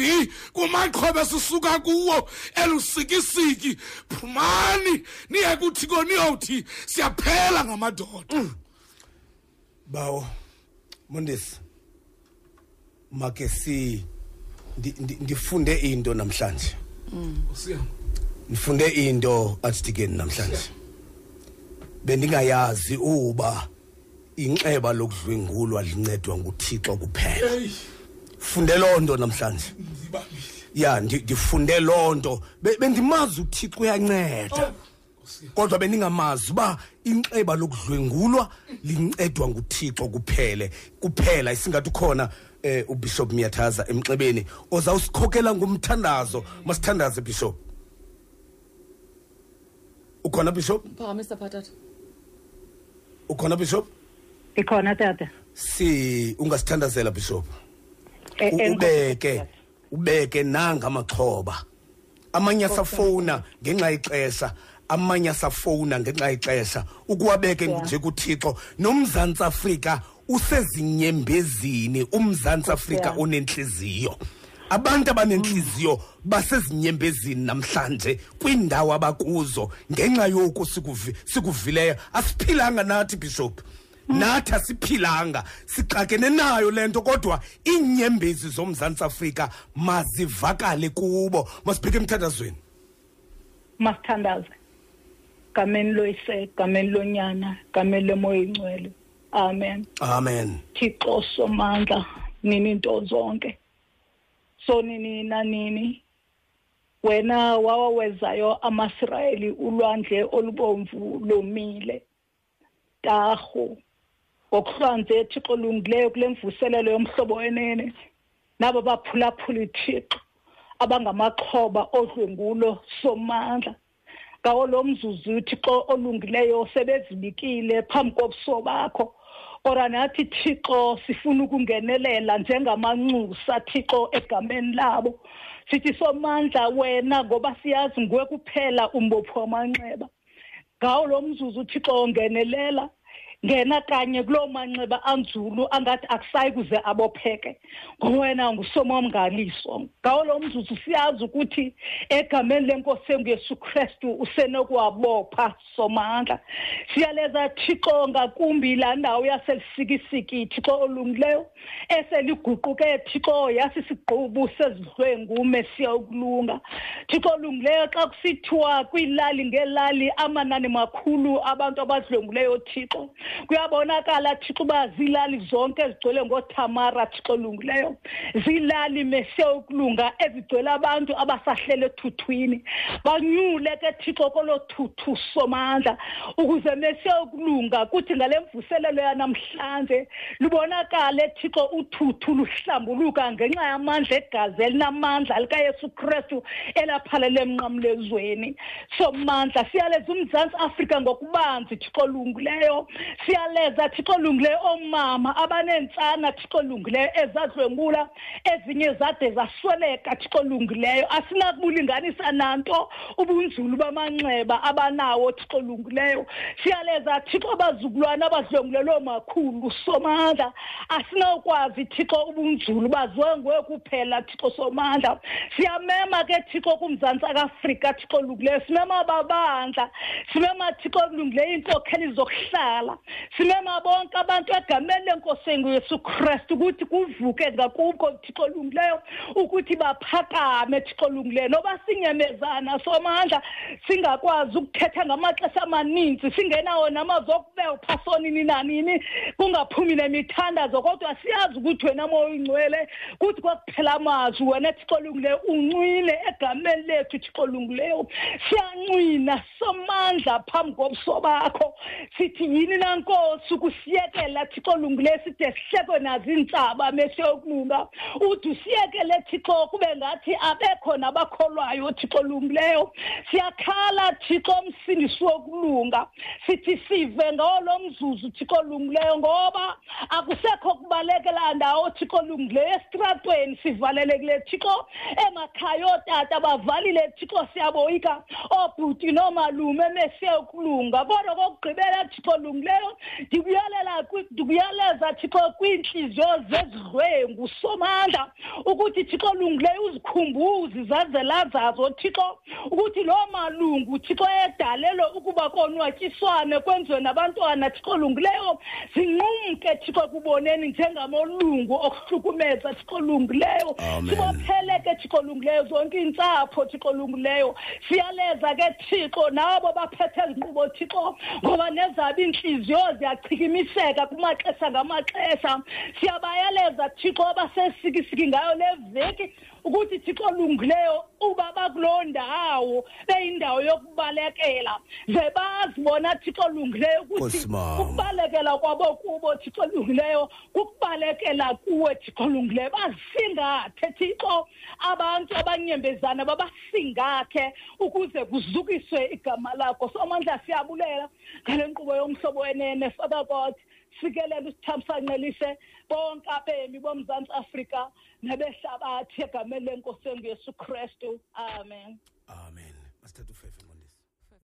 kumaxhoba esisuka kuwo elusikisiki. Phumani niye kuthiko niyowuthi siyaphela ngamadoda. Bawo mondesi make si ndi- ndi- ndifunde into namhlanje. Siyam. ndifunde into archdeacon namhlanje. Bendingayazi uba inxeba lokudlwengulwa lincedwa nguthixo kuphela. Funde loo nto namhlanje. Ya ndi- ndifunde loo nto. Be- bendimazi uthixo uyanceda. Kodwa bendingamazi uba inxeba lokudlwengulwa lincedwa nguthixo kuphele kuphela. Isingathi ukhona um ubishop miyathaza emnxebeni ozawusikhokela ngumthandazo masithandaze bishop. Ukhona bishop? Phakamisa phatata ukhona bishop? Ikhona tata. Si ungasithandazela bishop. Eh, eh, ubeke ubeke nanga amaxhoba. Amanye asafowuna ngenxa yexesha amanye asafowuna ngenxa yexesha. Ukuwabeke nje kuthixo nomzantsi afrika usezinyembezini umzantsi afrika Yeah. onentliziyo abantu abanentliziyo basezinyembezini namhlanje kwiindawo abakuzo ngenxa yoku sikuvi- sikuvileyo. Asiphilanga nathi bishop. Nathi asiphilanga sixakene nayo le nto kodwa iinyembezi zomzantsi afrika mazivakale kubo. Masibheke emthandazweni. Masithandaze. Gameni loyise gameni lonyana gameni lemoya ingcwele amen. Amen. Thixo somandla nini into zonke. Sonini nanini? Wena wawawezayo amasirayeli ulwandle olubomvu lomile. Tarhu ngokuhlanze thixo lungileyo kule mvuselelo yomhlobo wenene. Nabo baphulaphula ithixo abangamaxhoba odlwengulo somandla ngawo lo mzuzu uthixo olungileyo sebezinikile phambi kobuso bakho ora nathi thixo sifuna ukungenelela njengamanxusa thixo egameni labo. Sithi somandla wena ngoba siyazi nguwe kuphela umbophi wamanxeba. Ngawo lo mzuzu uthixo ngenelela ngena kanye kuloo manxeba anzulu angathi akusayi kuze abopheke. Ngowena ngusomamngaliso ngawo lo mzuzu siyazi ukuthi egameni lenkosi enguyesu kristu usenokuwabopha somandla. Siyaleza thixo ngakumbi laa ndawo yaselisikisiki thixo olungileyo eseliguquke thixo yasisigqubu sezidlwengu mesiya ukulunga thixo olungileyo xa kusithiwa kwiilali ngeelali amanani makhulu abantu abadlwenguleyo thixo. Kuyabonakala thixo uba ziilali zonke ezigcwele ngothamara thixo olungileyo. Ziilali mesiya ukulunga ezigcwele abantu abasahlele ethuthwini banyule ke thixo kolo thuthu somandla ukuze mesiya ukulunga kuthi ngale mvuselelo yanamhlanje lubonakale thixo uthuthu luhlambuluka ngenxa yamandla egazi elinamandla likayesu kristu elaphalele emnqamlezweni. Somandla siyaleza umzantsi afrika ngokubanzi thixo olungileyo. Siyaleza thixo olungileyo oomama abaneentsana thixo olungileyo ezadlwengula ezinye zade zasweleka thixo olungileyo asinakubulinganisa nanto ubunzulu bamanxeba abanawo thixo olungileyo siyaleza thixo abazukulwana abadlwengulelwe makhulu somandla. Asinawukwazi thixo ubunzulu baziwe nguwe kuphela thixo somandla. Siyamema ke thixo kumzantsi akaafrika thixo olungileyo simema babandla. Simema thixo olungileyo iinkokheli zokuhlala. Simema bonke abantu egameni lenkosi enguyesu kristu ukuthi kuvuke ngakubo thixo olungileyo ukuthi baphakame thixo olungileyo noba sinyemezana somandla singakwazi ukuthetha ngamaxesha amaninzi singenawo namazwi okubepha sonini nanini kungaphumi nemithandazo kodwa siyazi ukuthi wena moya uyingcwele kuthi kwakuphela amazwi wena thixo olungileyo uncwile egameni lethu thixo olungileyo siyancwina somandla phambi kobuso bakho. Sithi yini na nkosi ukusiyekela thixo olungileyo side sihlekwe nazo iintsaba mesiyokulunga uthi usiyekele thixo kube ngathi abekho nabakholwayo thixo olungileyo siyakhala thixo msindisi wokulunga sithi sive ngawo lo mzuzu thixo olungileyo ngoba akusekho kubalekela ndawo thixo olungileyo esitratweni sivalelekile thixo. Emakhaya ootata bavalile thixo siyaboyika. Oobhuti noomalume mesiyokulunga. Kodwa kokugqibela thixo olungileyo ndikuyalela ndikuyaleza thixo kwiintliziyo zezidlwengu somandla ukuthi thixo lungileyo uzikhumbuze izazela zazo thixo ukuthi loo malungu thixo edalelwe ukuba konwatyiswane kwenziwe nabantwana. Thixo lungileyo zinqumke thixo kuboneni njengamolungu okuhlukumeza. Thixo lungileyo Amen. sibophele ke thixo lungileyo zonke iintsapho thixo lungileyo siyaleza ke thixo nabo baphethe ezinqubo thixo ngoba iintliziyo ziyachikimiseka kumaxesha ngamaxesha. Siyabayaleza thixo abasesikisiki ngayo le veki. Ukuthi thixo lungileyo uba bakuloo ndawo beyindawo yokubalekela. Ze bazibona thixo lungileyo ukuthi ukubalekela kwabo kubo thixo lungileyo kukubalekela kuwe thixo lungileyo basingathe thixo abantu abanyembezana babasingathe ukuze kuzukiswe igama lakho. Somandla siyabulela ngale nkqubo yomhlobo wenene father god. Sikelela usithamsanqelise bonke abemi bomzantsi afrika nebehlabathi egameni lenkosi engu yesu kristu. Amen. Amen. Masithatha ufefe. mondisi